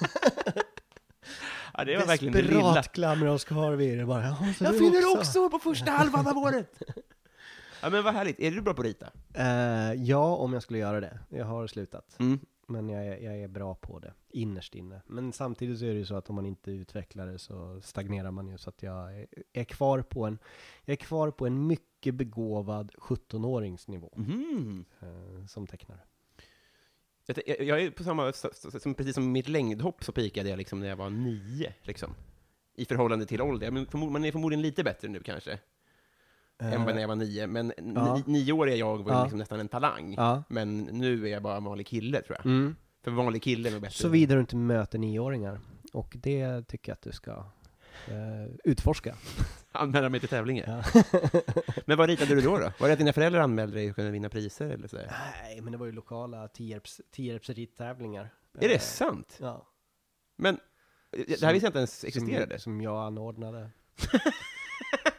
Ja, det var verkligen det lilla. Desperat klamrar oss kvar vid det bara. "Ja, Jag du fyller också på första halvan av året! Ja men vad härligt, är du bra på att rita? Eh, ja, om jag skulle göra det. Jag har slutat. Mm. Men jag är, jag är bra på det, innerst inne. Men samtidigt så är det ju så att om man inte utvecklar det så stagnerar man ju. Så att jag är, är kvar på en, jag är kvar på en mycket begåvad 17-åringsnivå Mhm. eh, som tecknare. Jag, jag- är på samma, som, precis som mitt längdhopp så pikade jag liksom när jag var nio, liksom. I förhållande till ålder. Men man är förmodligen lite bättre nu kanske, än vad när jag var nio. Men Eh, ja. ni, nioåriga jag var Ja. liksom nästan en talang. Ja. Men nu är jag bara en vanlig kille, tror jag. Mm. För vanlig kille är nog bättre. Såvida du inte möter nioåringar. Och det tycker jag att du ska eh, utforska. Anmäla mig till tävlingar. Ja. Men vad ritade du då? då? Var det att dina föräldrar anmälde dig och kunde vinna priser? Eller så? Är Nej, men det var ju lokala Tierps, Tierps rittävlingar. det Eh, sant? Ja. Men det här visste jag inte ens existerade. Som, som jag anordnade.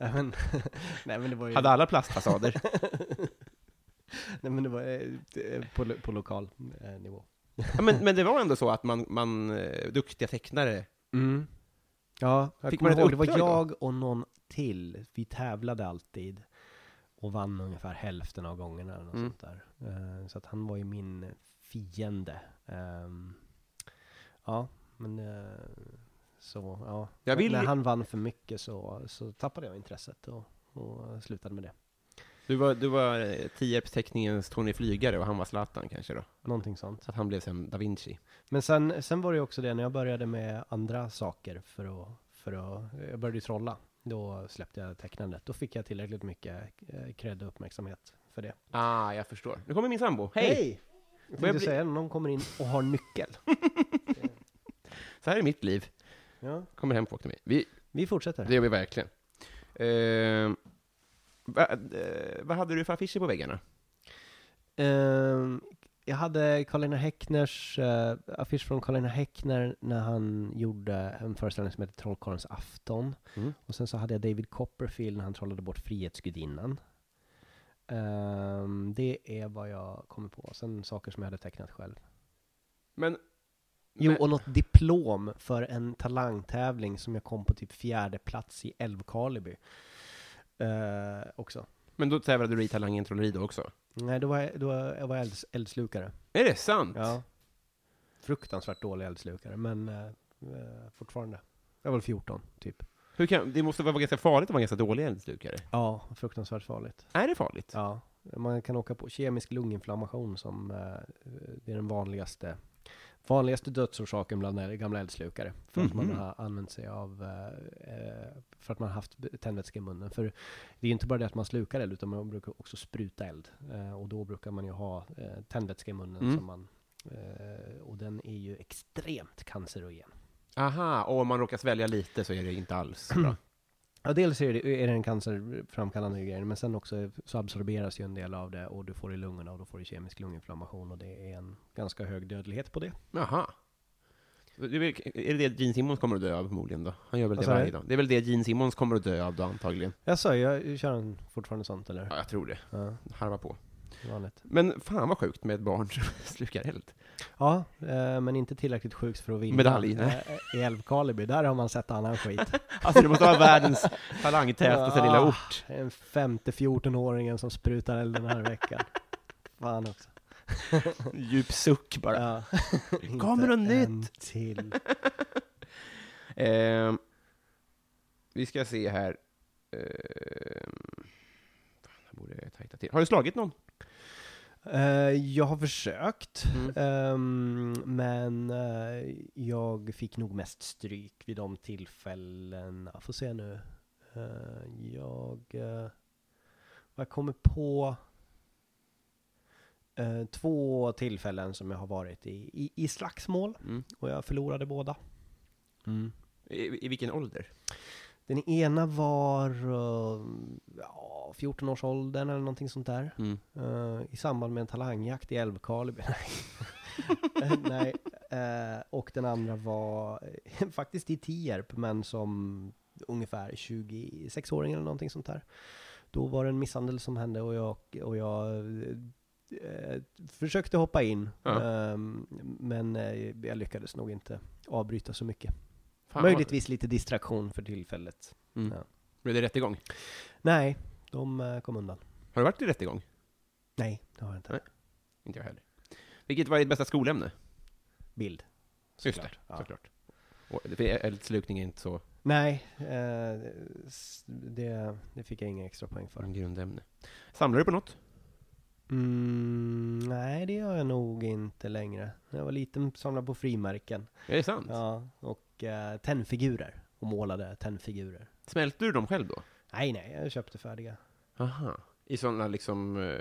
nej, men, nej men det var ju... Hade alla plastfasader? Nej men det var eh, eh, på, lo- på lokal eh, nivå. ja, men, men det var ändå så att man, man eh, duktiga tecknare Mm. Ja, jag Fick man ihåg, det var jag och någon till. Vi tävlade alltid. Och vann ungefär hälften av gångerna eller något Mm. sånt där. Så att han var ju min fiende. Ehm, ja, men så, ja. Jag vill- När han vann för mycket så, så tappade jag intresset och, och slutade med det. Du var, du var eh, Tierps-teckningens Tony Flygare och han var Zlatan kanske då? Någonting sånt. Så att han blev sen Da Vinci. Men sen, sen var det också det, när jag började med andra saker för att, för att jag började ju trolla. Då släppte jag tecknandet. Då fick jag tillräckligt mycket eh, cred och uppmärksamhet för det. Ah, jag förstår. Nu kommer min sambo. Hej! Får jag tänkte bli- säga, någon kommer in och har nyckel. Så här är mitt liv. Ja, Kommer hem folk till mig. Vi, vi fortsätter. det gör vi verkligen. Eh, va, eh, vad hade du för affischer på väggarna? Ehm, jag hade Karl-Einar Häckners uh, affisch från Karl-Einar Häckner när han gjorde en föreställning som heter Trollkarlens afton. Mm. Och sen så hade jag David Copperfield när han trollade bort Frihetsgudinnan. Ehm, det är vad jag kommer på. Sen saker som jag hade tecknat själv. Men, Jo, och något diplom för en talangtävling som jag kom på typ fjärde plats i Älvkarleby. Eh, också. men då tävlade du i Talangen Trolleri då också? Nej, då var jag, då var jag var elds, eldslukare. Är det sant? Ja. Fruktansvärt dålig eldslukare, men eh, eh, fortfarande. Jag var väl 14, typ. Hur kan, det måste vara ganska farligt att vara ganska dålig eldslukare. Ja, fruktansvärt farligt. Är det farligt? Ja, man kan åka på kemisk lunginflammation som eh, det är den vanligaste vanligaste dödsorsaken bland gamla eldslukare. För att man Mhm. har använt sig av, eh, eh, för att man har haft tändvätska i munnen. För det är inte bara det att man slukar eld, utan man brukar också spruta eld. Eh, och då brukar man ju ha eh, tändvätska i munnen Mm. som man, eh, och den är ju extremt cancerogen. Aha, och om man råkar svälja lite så är det inte alls bra. Ja, dels är det, är det en cancerframkallande grej, men sen också så absorberas ju en del av det och du får i lungorna och då får du kemisk lunginflammation och det är en ganska hög dödlighet på det. Jaha. Är, det det Gene Simmons kommer att dö av förmodligen då? Han gör väl det varje dag? Det är väl det Gene Simmons kommer att dö av då antagligen? Jag sa jag kör en fortfarande sånt eller? Ja, jag tror det. Ja, Harva på. vanligt. Men fan vad sjukt med ett barn som slukar eld. Ja, eh, men inte tillräckligt sjukt för att vinna. Medalj, nej. Eh, I Älvkarleby, där har man sett annan skit. Alltså det måste vara världens talangtätaste Ja. lilla ort. En femte 14-åringen som sprutar eld den här veckan. Fan också. Djup suck bara. Ja. Kommer något nytt? till. Ehm, vi ska se här. Ehm, fan, borde jag tajta till. Har du slagit någon? Eh, jag har försökt, Mm. ehm, men eh, jag fick nog mest stryk vid de tillfällena. Får se nu. Eh, jag, jag kommer på två tillfällen som jag har varit i, i, i slagsmål Mm. och jag förlorade båda. I, I vilken ålder? Den ena var uh, ja, 14-årsåldern eller någonting sånt där. Mm. Eh, I samband med en talangjakt i Älvkarleby. Nej. Eh, och den andra var eh, faktiskt i Tierp, men som ungefär 26-åring eller någonting sånt där. Då var det en misshandel som hände och jag, och jag eh, försökte hoppa in. Ja. ehm, men eh, jag lyckades nog inte avbryta så mycket. Fan, Möjligtvis lite distraktion för tillfället. Mm. Ja. Blev det rättegång? Nej, de eh, kom undan. Har du varit i rättegång? Nej, det har jag inte. Nej. Inte jag heller. Vilket var ditt bästa skolämne? Bild. Just det, Såklart. Ja. såklart. Och, för eldslukning är inte så Nej, eh, det, det fick jag inga extra poäng för. en grundämne. Samlar du på något? Mm, nej, det gör jag nog inte längre. När jag var liten samlade på frimärken. Är det sant? Ja, och eh, tennfigurer. Och målade tennfigurer. Smälte du dem själv då? Nej, nej, jag köpte färdiga. Aha. I sådana liksom... Uh,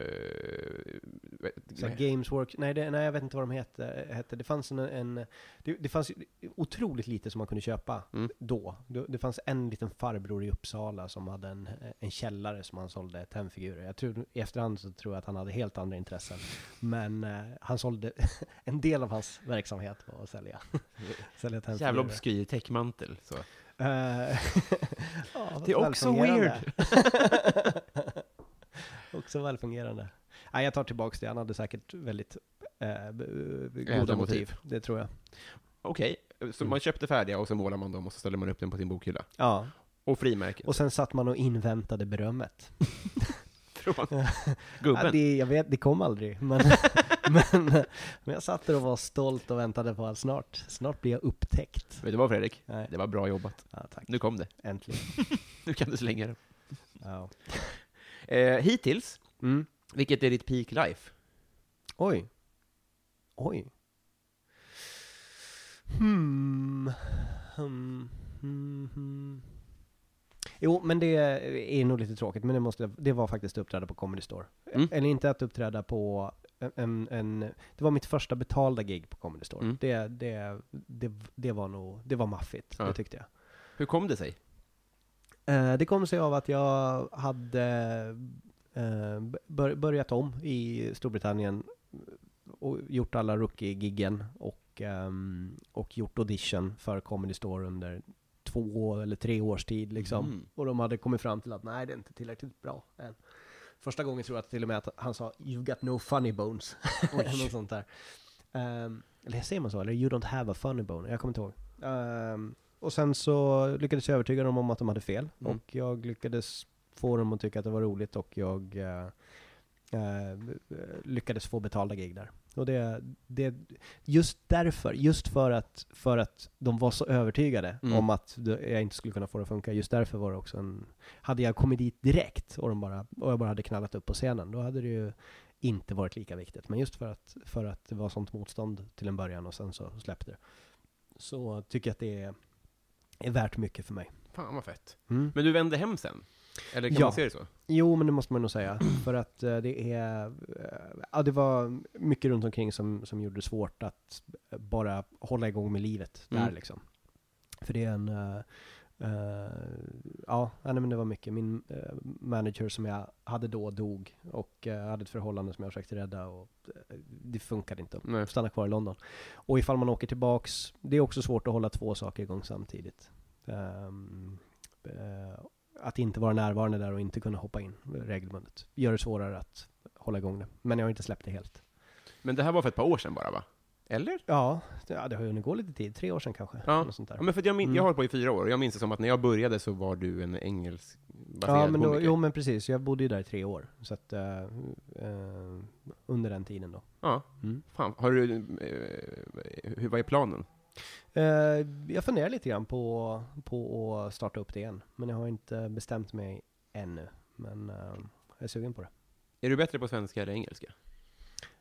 Så Games Work, nej, det, nej jag vet inte vad de hette. hette. Det fanns en, en det, det fanns ju otroligt lite som man kunde köpa Mm. då. Det, det fanns en liten farbror i Uppsala som hade en, en källare som han sålde tennfigurer. Jag tror, i efterhand så tror jag att han hade helt andra intressen. Men eh, han sålde, en del av hans verksamhet var att sälja, sälja tennfigurer. Jävla obskyr täckmantel. Så. Eh, ja, Det är också välfungerande. Också välfungerande. Nej, jag tar tillbaks det. Han hade säkert väldigt eh, goda motiv. motiv. Det tror jag. Okej, så man köpte färdiga och så målar man dem och så ställer man upp dem på sin bokhylla. Ja, Och frimärken. och sen satt man och inväntade berömmet. Från Ja, gubben. det, jag vet, det kom aldrig. Men, men, men jag satt där och var stolt och väntade på att snart, snart blir jag upptäckt. Vet du vad Fredrik? Nej. Det var bra jobbat. Ja, tack. Nu kom det. Äntligen. Nu kan du slänga den. Ja. Eh, hittills, Mm. vilket är ditt peak life? Oj. Oj. Hmm. Hmm. Hmm. hmm. Jo, men det är nog lite tråkigt, men det, måste, det var faktiskt att uppträda på Comedy Store. Mm. Eller inte att uppträda på en, en, det var mitt första betalda gig på Comedy Store. Mm. Det, det, det, det var nog, det var maffigt, Ja. det tyckte jag. Hur kom det sig? Eh, det kom sig av att jag hade eh, bör, börjat om i Storbritannien och gjort alla rookie-giggen och, ehm, och gjort audition för Comedy Store under två eller tre års tid liksom. Mm. Och de hade kommit fram till att nej, det är inte tillräckligt bra än. Första gången tror jag till och med att han sa You've got no funny bones. eller något sånt där. Um, eller säger man så? Eller You don't have a funny bone? Jag kommer inte ihåg. Ehm, och sen så lyckades jag övertyga dem om att de hade fel. Mm. Och jag lyckades få dem att tycka att det var roligt och jag eh, eh, lyckades få betalda gig där. Och det, det, just därför, just för att, för att de var så övertygade Mm. om att jag inte skulle kunna få det att funka, just därför var det också en... Hade jag kommit dit direkt och, de bara, och jag bara hade knallat upp på scenen, då hade det ju inte varit lika viktigt. Men just för att, för att det var sånt motstånd till en början och sen så släppte det. Så tycker jag att det är, är värt mycket för mig. Fan vad fett. Mm. Men du vände hem sen? Eller kan Ja. man se det så? Jo, men det måste man nog säga. För att eh, det är... eh, ja, det var mycket runt omkring som, som gjorde det svårt att bara hålla igång med livet där Mm. liksom. För det är en... eh, eh, ja, nej, men det var mycket. Min eh, manager som jag hade då dog och uh, hade ett förhållande som jag försökte rädda och det funkade inte. Nej. Stanna kvar i London. Och ifall man åker tillbaks, det är också svårt att hålla två saker igång samtidigt. Eh, att inte vara närvarande där och inte kunna hoppa in regelbundet gör det svårare att hålla igång det. Men jag har inte släppt det helt. Men det här var för ett par år sedan bara va? Eller? Ja, det, ja, det har ju hunnit gå lite tid. Tre år sedan kanske. Ja. Något sånt där. Ja, men för jag, min- Mm. jag har hållit på i fyra år och jag minns det som att när jag började så var du en engelsk baserad Ja, men då, komiker. jo men precis. Jag bodde ju där i tre år. Så att, eh, eh, under den tiden då. Ja, Mm. fan. Har du, eh, hur, vad är planen? Eh, jag funderar lite grann på, på att starta upp det igen. Men jag har inte bestämt mig ännu. Men eh, jag är sugen på det. Är du bättre på svenska eller engelska?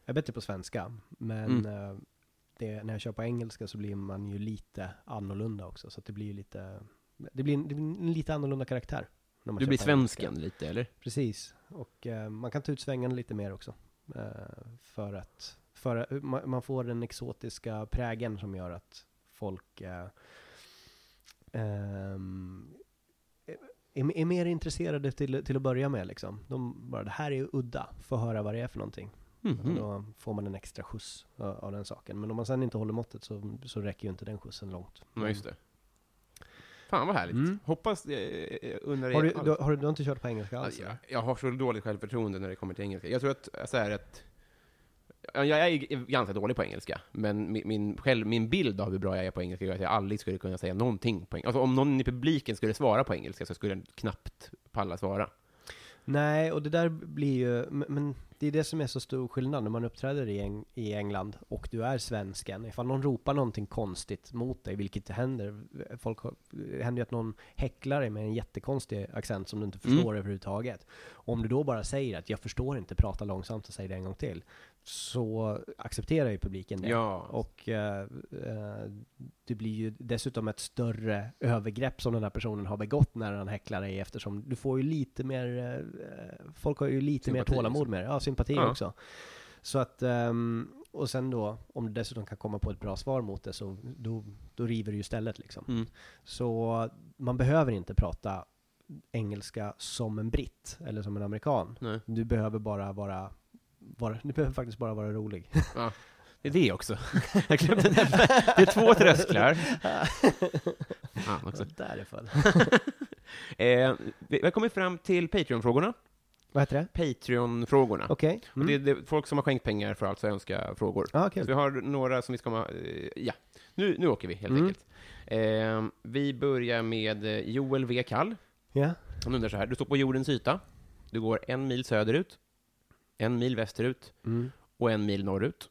är bättre på svenska, men eh, det, när jag kör på engelska så blir man ju lite annorlunda också, så att det blir lite, det blir, en- det blir en lite annorlunda karaktär. när man Du blir på engelska. svensken lite, eller? Precis, och eh, man kan ta ut svängarna lite mer också. Eh, för att, för, man, man får den exotiska prägen som gör att folk eh, ehm, är, är mer intresserade till, till att börja med liksom. De bara, det här är udda, få höra vad det är för någonting. Och Mhm. då får man en extra skjuts av, den saken. Men om man sen inte håller måttet så, så räcker ju inte den skjutsen långt. Ja, just det. Fan vad härligt. Mm. Hoppas, eh, eh, undrar Har du, du, har du, du har inte kört på engelska alls? Jag, jag har så dåligt självförtroende när det kommer till engelska. Jag tror att, så här, att ja, jag är ganska dålig på engelska, men min, min, själv, min bild av hur bra jag är på engelska gör att jag aldrig skulle kunna säga någonting på engelska. Alltså om någon i publiken skulle svara på engelska så skulle jag knappt palla svara. Nej, och det där blir ju, men- det är det som är så stor skillnad när man uppträder i, Eng i England och du är svensken. Ifall någon ropar någonting konstigt mot dig, vilket det händer, folk har, det händer ju att någon häcklar dig med en jättekonstig accent som du inte förstår överhuvudtaget. Om du då bara säger att jag förstår inte, prata långsamt och säg det en gång till, så accepterar ju publiken det. Ja. Och eh, eh, det blir ju dessutom ett större övergrepp som den här personen har begått när han häcklar dig eftersom du får ju lite mer, eh, folk har ju lite Sympati mer tålamod med det. Ja, sympati Ja. också. Så att, ehm, och sen då, om du dessutom kan komma på ett bra svar mot det så då, då river du ju stället liksom. Mm. Så man behöver inte prata engelska som en britt eller som en amerikan. Nej. Du behöver bara vara, vara du behöver faktiskt bara vara rolig. Ja. Det är det också. Jag glömde nämna. Det är två trösklar. Fan också. Därifrån. Eh, vi vi har kommit fram till Patreon-frågorna. Vad heter det? Patreon-frågorna. Okej. Och Det är det, folk som har skänkt pengar för alltså önska frågor. Ja, Så kul. vi har några som vi ska... komma- Eh, ja, nu, nu åker vi helt Mm. enkelt. Eh, vi börjar med eh, Joel V. Kall. Ja. Han undrar så här, du står på jordens yta. Du går en mil söderut, en mil västerut Mm. och en mil norrut.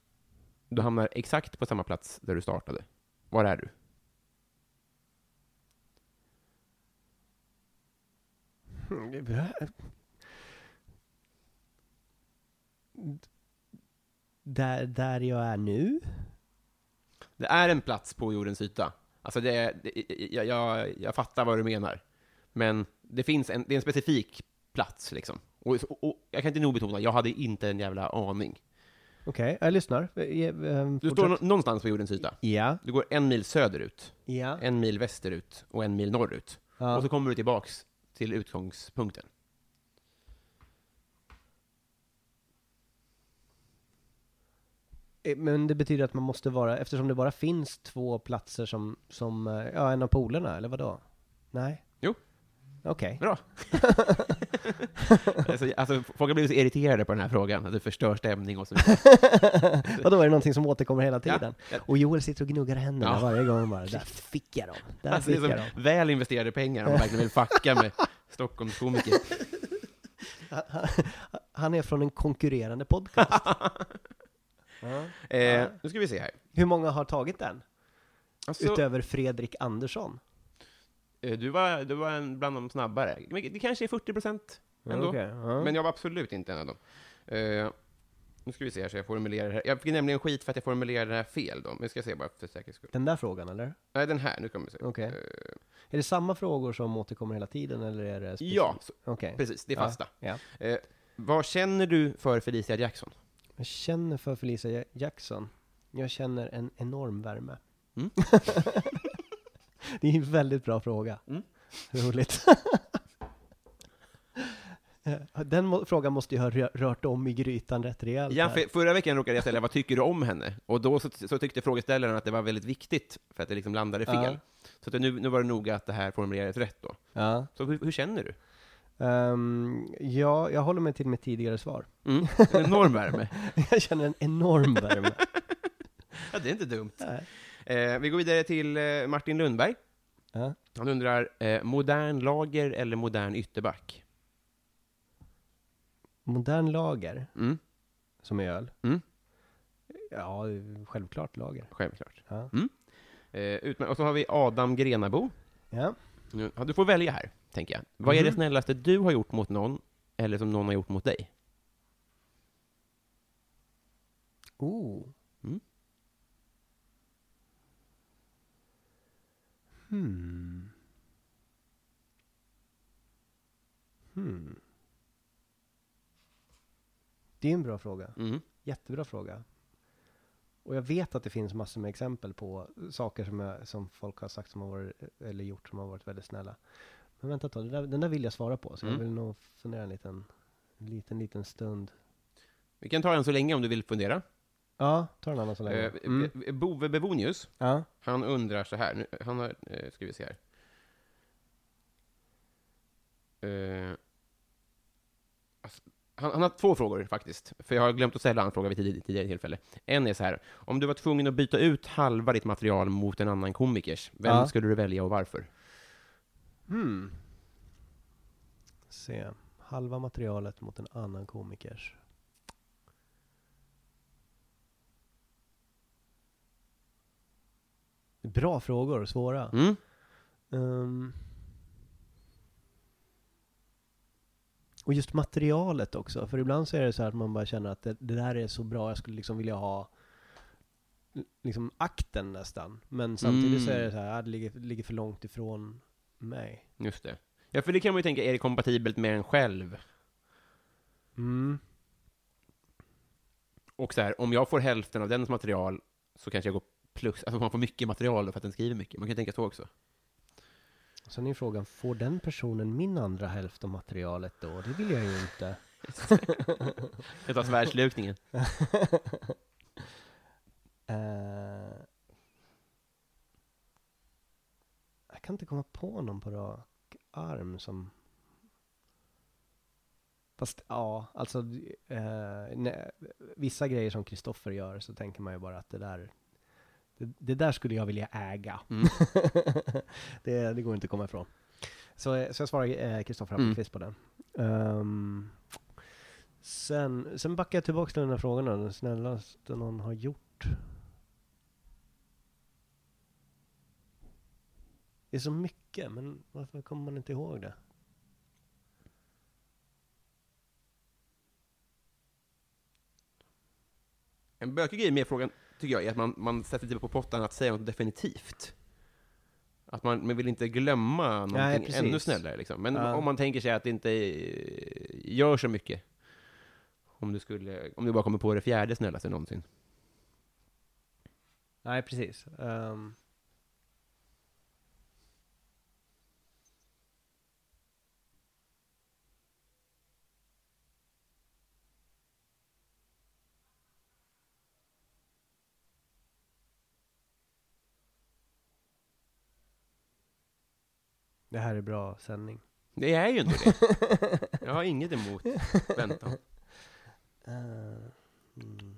Du hamnar exakt på samma plats där du startade. Var är du? Där, där jag är nu? Det är en plats på jordens yta. Alltså det är, det, jag, jag, jag fattar vad du menar. Men det finns en, det är en specifik plats liksom. Och, och, och jag kan inte nog betona, jag hade inte en jävla aning. Okej, jag lyssnar. Eh, eh, Du står nå- någonstans på jordens yta. Ja, Du går en mil söderut, ja. en mil västerut och en mil norrut. ja. Och så kommer du tillbaks till utgångspunkten. Eh, Men det betyder att man måste vara, eftersom det bara finns två platser som, som eh, ja, en av polerna, eller vadå? Nej? Okej. Bra! alltså, alltså, folk har blivit så irriterade på den här frågan, att det förstör stämning och så vidare. Och då är det någonting som återkommer hela tiden. ja. Och Joel sitter och gnuggar händerna Ja. varje gång bara, där fick jag dem, där Alltså, det fick jag är som väl investerade pengar om man verkligen vill fucka med Stockholmskomiker. Han är från en konkurrerande podcast. ja. Eh, nu ska vi se här. Hur många har tagit den? Alltså, Utöver Fredrik Andersson? Eh, du, var, du var en bland de snabbare. Det kanske är 40 procent ändå. Okej, ja. Men jag var absolut inte en av dem. Eh, nu ska vi se här så jag formulerar det här. Jag fick nämligen skit för att jag formulerade det här fel då, men jag ska se bara för säkerhets skull. Den där frågan eller? Nej, den här, nu kommer vi se. Okej. Eh, Är det samma frågor som återkommer hela tiden eller är det specifikt? ja, så, Okej. precis, det är Ja, fasta. Ja. Eh, vad känner du för Felicia Jackson? Jag känner för Felicia Ja- Jackson. Jag känner en enorm värme. Mm. det är en väldigt bra fråga. Mm. Roligt. Den frågan måste ju ha rö- rört om i grytan rätt rejält. Ja, för, förra veckan råkade jag ställa vad tycker du om henne? Och då så, så tyckte frågeställaren att det var väldigt viktigt, för att det liksom landade fel. Ja. Så att nu, nu var det noga att det här formulerades rätt då. ja. Så hur, hur känner du? Ehm, ja, jag håller mig till mitt tidigare svar. Mm? En enorm värme. jag känner en enorm värme. Ja, det är inte dumt. Nej. Eh, vi går vidare till eh, Martin Lundberg. Ja. Han undrar, eh, modern lager eller modern ytterback? Modern lager, Mm, som är öl. Mm. Ja, självklart lager. självklart. Ja. Eh, utmär- och så har vi Adam Grenabo. ja. Nu- Ja, du får välja här, tänker jag. Vad är det Mhm. snällaste du har gjort mot någon, eller som någon har gjort mot dig? Oh. Hmm. Hmm. Det är en bra fråga. Mm. Jättebra fråga. Och jag vet att det finns massor med exempel på saker som, jag, som folk har sagt som har varit, eller gjort som har varit väldigt snälla. Men vänta ett tag, den där, den där vill jag svara på, så jag Mm. vill nog fundera en liten, en liten, liten stund. Vi kan ta den så länge om du vill fundera. Ja, ta en annan så länge. Eh, Mm. Bove Bevonius, Ja. han undrar så här. Nu, han har, eh, ska vi se här. Eh, alltså, han, han har två frågor faktiskt, för jag har glömt att ställa en fråga vid tidigare, tidigare tillfälle. En är så här, om du var tvungen att byta ut halva ditt material mot en annan komikers, vem Ja. skulle du välja och varför? Hmm. Se. Halva materialet mot en annan komikers. Bra frågor, svåra. Mm? Ehm. och just materialet också, för ibland så är det så här att man bara känner att det, det där är så bra, jag skulle liksom vilja ha liksom akten nästan. Men samtidigt så är det så här, det ligger, ligger för långt ifrån mig. Just det. Ja, för det kan man ju tänka, är det kompatibelt med en själv? Mm. Och så här, om jag får hälften av dens material så kanske jag går plus, alltså man får mycket material för att den skriver mycket. Man kan tänka så också. Sen är frågan, får den personen min andra hälft av materialet då? Det vill jag ju inte. Det tar svärdslukningen. Eh, jag kan inte komma på någon på rak arm som... Fast ja, alltså eh, nej, vissa grejer som Kristoffer gör så tänker man ju bara att det där det, det där skulle jag vilja äga. Mm. det, det går inte att komma ifrån. Så, eh, så jag svarar eh, Kristoffer Mm. Appelqvist på den. Ehm, sen, sen backar jag tillbaka till den här frågan den snällaste någon har gjort. Det är så mycket, men varför kommer man inte ihåg det? En bökig grej med frågan, tycker jag, är att man, man sätter sig på pottan att säga något definitivt. Att man, man vill inte glömma någonting precis. ännu snällare. Liksom. Men Ja. om man tänker sig att det inte gör så mycket. Om du, skulle, om du bara kommer på det fjärde snällaste någonsin. Nej, precis. Ehm, det här är bra sändning. Det är ju inte det. Jag har inget emot väntan. Eh, mm.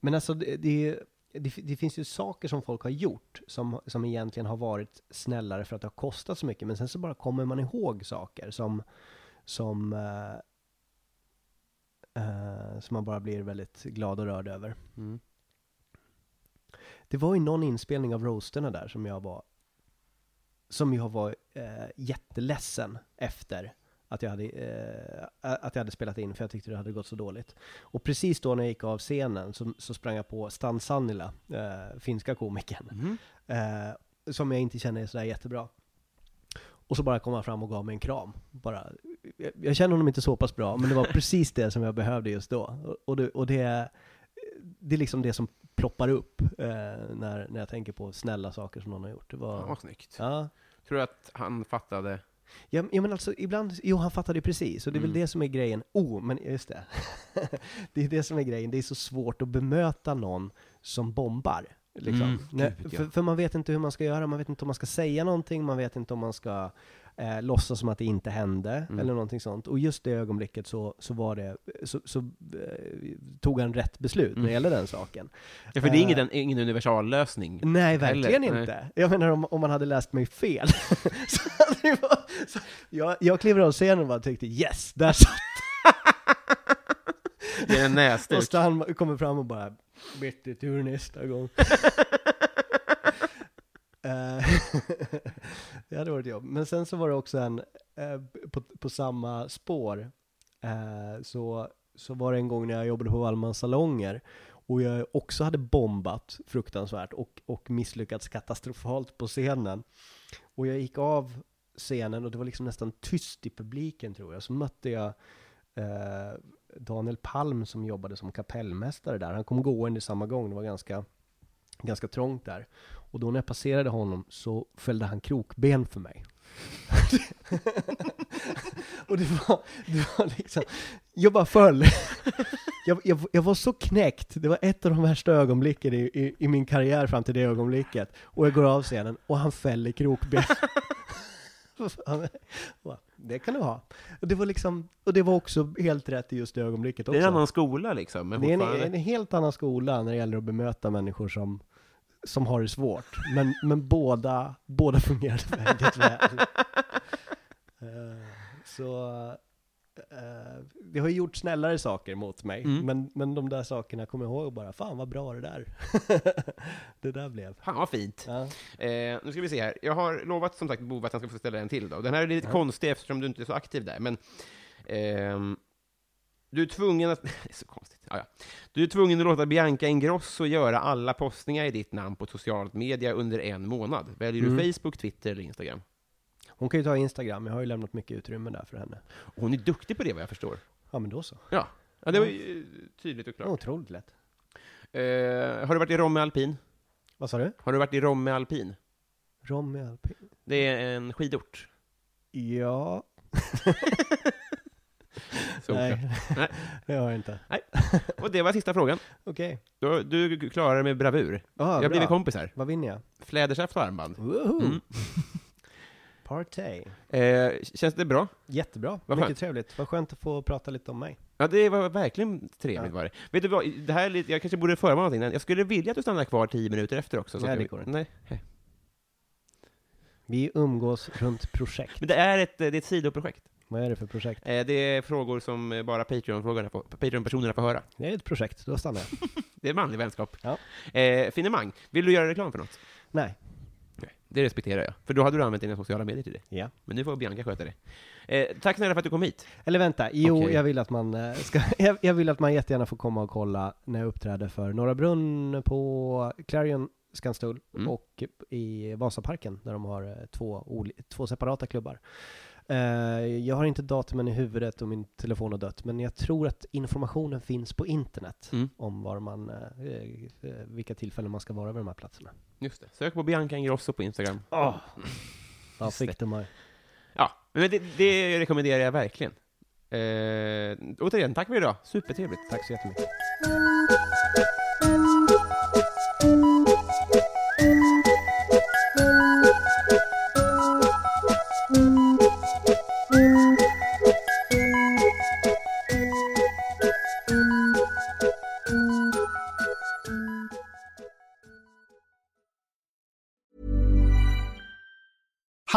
Men alltså, det, det, det, det finns ju saker som folk har gjort som, som egentligen har varit snällare för att det har kostat så mycket, men sen så bara kommer man ihåg saker som, som, eh, eh, som man bara blir väldigt glad och rörd över. Mm. Det var ju någon inspelning av roasterna där som jag var som jag var eh, jätteledsen efter att jag, hade, eh, att jag hade spelat in, för jag tyckte det hade gått så dåligt. Och precis då när jag gick av scenen så, så sprang jag på Stan Sannila, eh, finska komikern, Mm. eh, som jag inte känner är sådär jättebra. Och så bara kom han fram och gav mig en kram. Bara, jag, jag känner honom inte så pass bra, men det var precis det som jag behövde just då. Och, och, det, och det, det är liksom det som ploppar upp eh, när, när jag tänker på snälla saker som någon har gjort. Det var, vad snyggt. ja. Tror du att han fattade? Ja, ja men alltså ibland, jo han fattade det precis, och det är Mm. väl det som är grejen. Oh, men just det. det är det som är grejen, det är så svårt att bemöta någon som bombar. Liksom. Mm, gud, ja. för, för man vet inte hur man ska göra, man vet inte om man ska säga någonting, man vet inte om man ska eh, låtsas som att det inte hände, Mm. eller någonting sånt. Och just det ögonblicket så, så var det, så, så eh, tog han rätt beslut när det Mm. gälla den saken. Ja, för det är ingen, Eh, en, ingen universallösning. Nej, verkligen Heller, nej. inte. Jag menar om, om man hade läst mig fel. så det var, så, jag, jag kliver av scenen och bara tyckte yes, där satt Det är en Och näsduk. Stan kommer fram och bara Bättre tur nästa gång. Eh, det hade varit jobb. Men sen så var det också en, eh, på, på samma spår, eh, så, så var det en gång när jag jobbade på Wallmans salonger och jag också hade bombat fruktansvärt och, och misslyckats katastrofalt på scenen. Och jag gick av scenen och det var liksom nästan tyst i publiken tror jag. Så mötte jag eh, Daniel Palm som jobbade som kapellmästare där. Han kom gående samma gång, det var ganska, ganska trångt där. Och då när jag passerade honom så fällde han krokben för mig. och det var, det var liksom, jag bara föll. jag, jag, jag var så knäckt, det var ett av de värsta ögonblicken i, i, i min karriär fram till det ögonblicket. Och jag går av scenen och han fäller krokben. det kan du ha. Och det var liksom, och det var också helt rätt i just det ögonblicket också. Det är en annan skola liksom. Men Det är en, en helt annan skola när det gäller att bemöta människor som, som har det svårt. Men, men båda, båda fungerade väldigt väl. Eh, så eh, det har ju gjort snällare saker mot mig, Mm. men, men de där sakerna kommer jag ihåg bara, fan vad bra det där. det där blev. Fan vad fint. Ja. Eh, nu ska vi se här. Jag har lovat som sagt Bove att han ska få ställa en till då. Den här är lite konstig eftersom du inte är så aktiv där, men ehm, du är tvungen att... det är så konstigt. Ja, ja. Du är tvungen att låta Bianca Ingrosso göra alla postningar i ditt namn på socialt media under en månad. Väljer du Mm. Facebook, Twitter eller Instagram? Hon kan ju ta Instagram, jag har ju lämnat mycket utrymme där för henne. Och hon är duktig på det vad jag förstår. Ja men då så. Ja, ja det var ju tydligt och klart. Otroligt lätt. Eh, har du varit i Romme Alpin? Vad sa du? Har du varit i Romme Alpin? Romy Alpin? Det är en skidort. Ja. Nej. Nej. det har jag inte. Och det var sista frågan. Okej. Du, du klarar det med bravur. Ah, Jag bra. blivit kompisar. Vad vinner jag? Flädersaft och armband. Woho! Mm. Party. Eh, känns det bra? Jättebra. Vad Mycket skönt. trevligt. Vad skönt att få prata lite om mig. Ja, det var verkligen trevligt Ja. var det. Vet du vad, det här är lite, jag kanske borde förvarna någonting innan. Jag skulle vilja att du stannar kvar tio minuter efter också. så Nej, det går inte. Nej. Vi umgås runt projekt. Men det är ett, det är ett sidoprojekt. Vad är det för projekt? Eh, det är frågor som bara Patreon-frågorna får- Patreon-personerna får höra. Det är ett projekt, då stannar jag. Det är manlig vänskap. Ja. Eh, finemang, vill du göra reklam för något? Nej. Nej, det respekterar jag. För då hade du använt dina sociala medier till det. Ja. Men nu får Bianca sköta det. Eh, tack snälla för att du kom hit. Eller vänta, jo, Okej. jag vill att man eh, ska, jag, jag vill att man jättegärna får komma och kolla när jag uppträder för Norra Brunn på Clarion Skanstull Mm. och i Vasaparken där de har eh, två, två separata klubbar. Eh, jag har inte datumen i huvudet och min telefon har dött, men jag tror att informationen finns på internet Mm. om var man, eh, eh, vilka tillfällen man ska vara vid de här platserna. Just det. Sök på Bianca Ingrosso på Instagram. Ja, Just fick det. du mig. Ja, men det, det rekommenderar jag verkligen. Eh, återigen, tack för idag. Supertrevligt. Tack så jättemycket.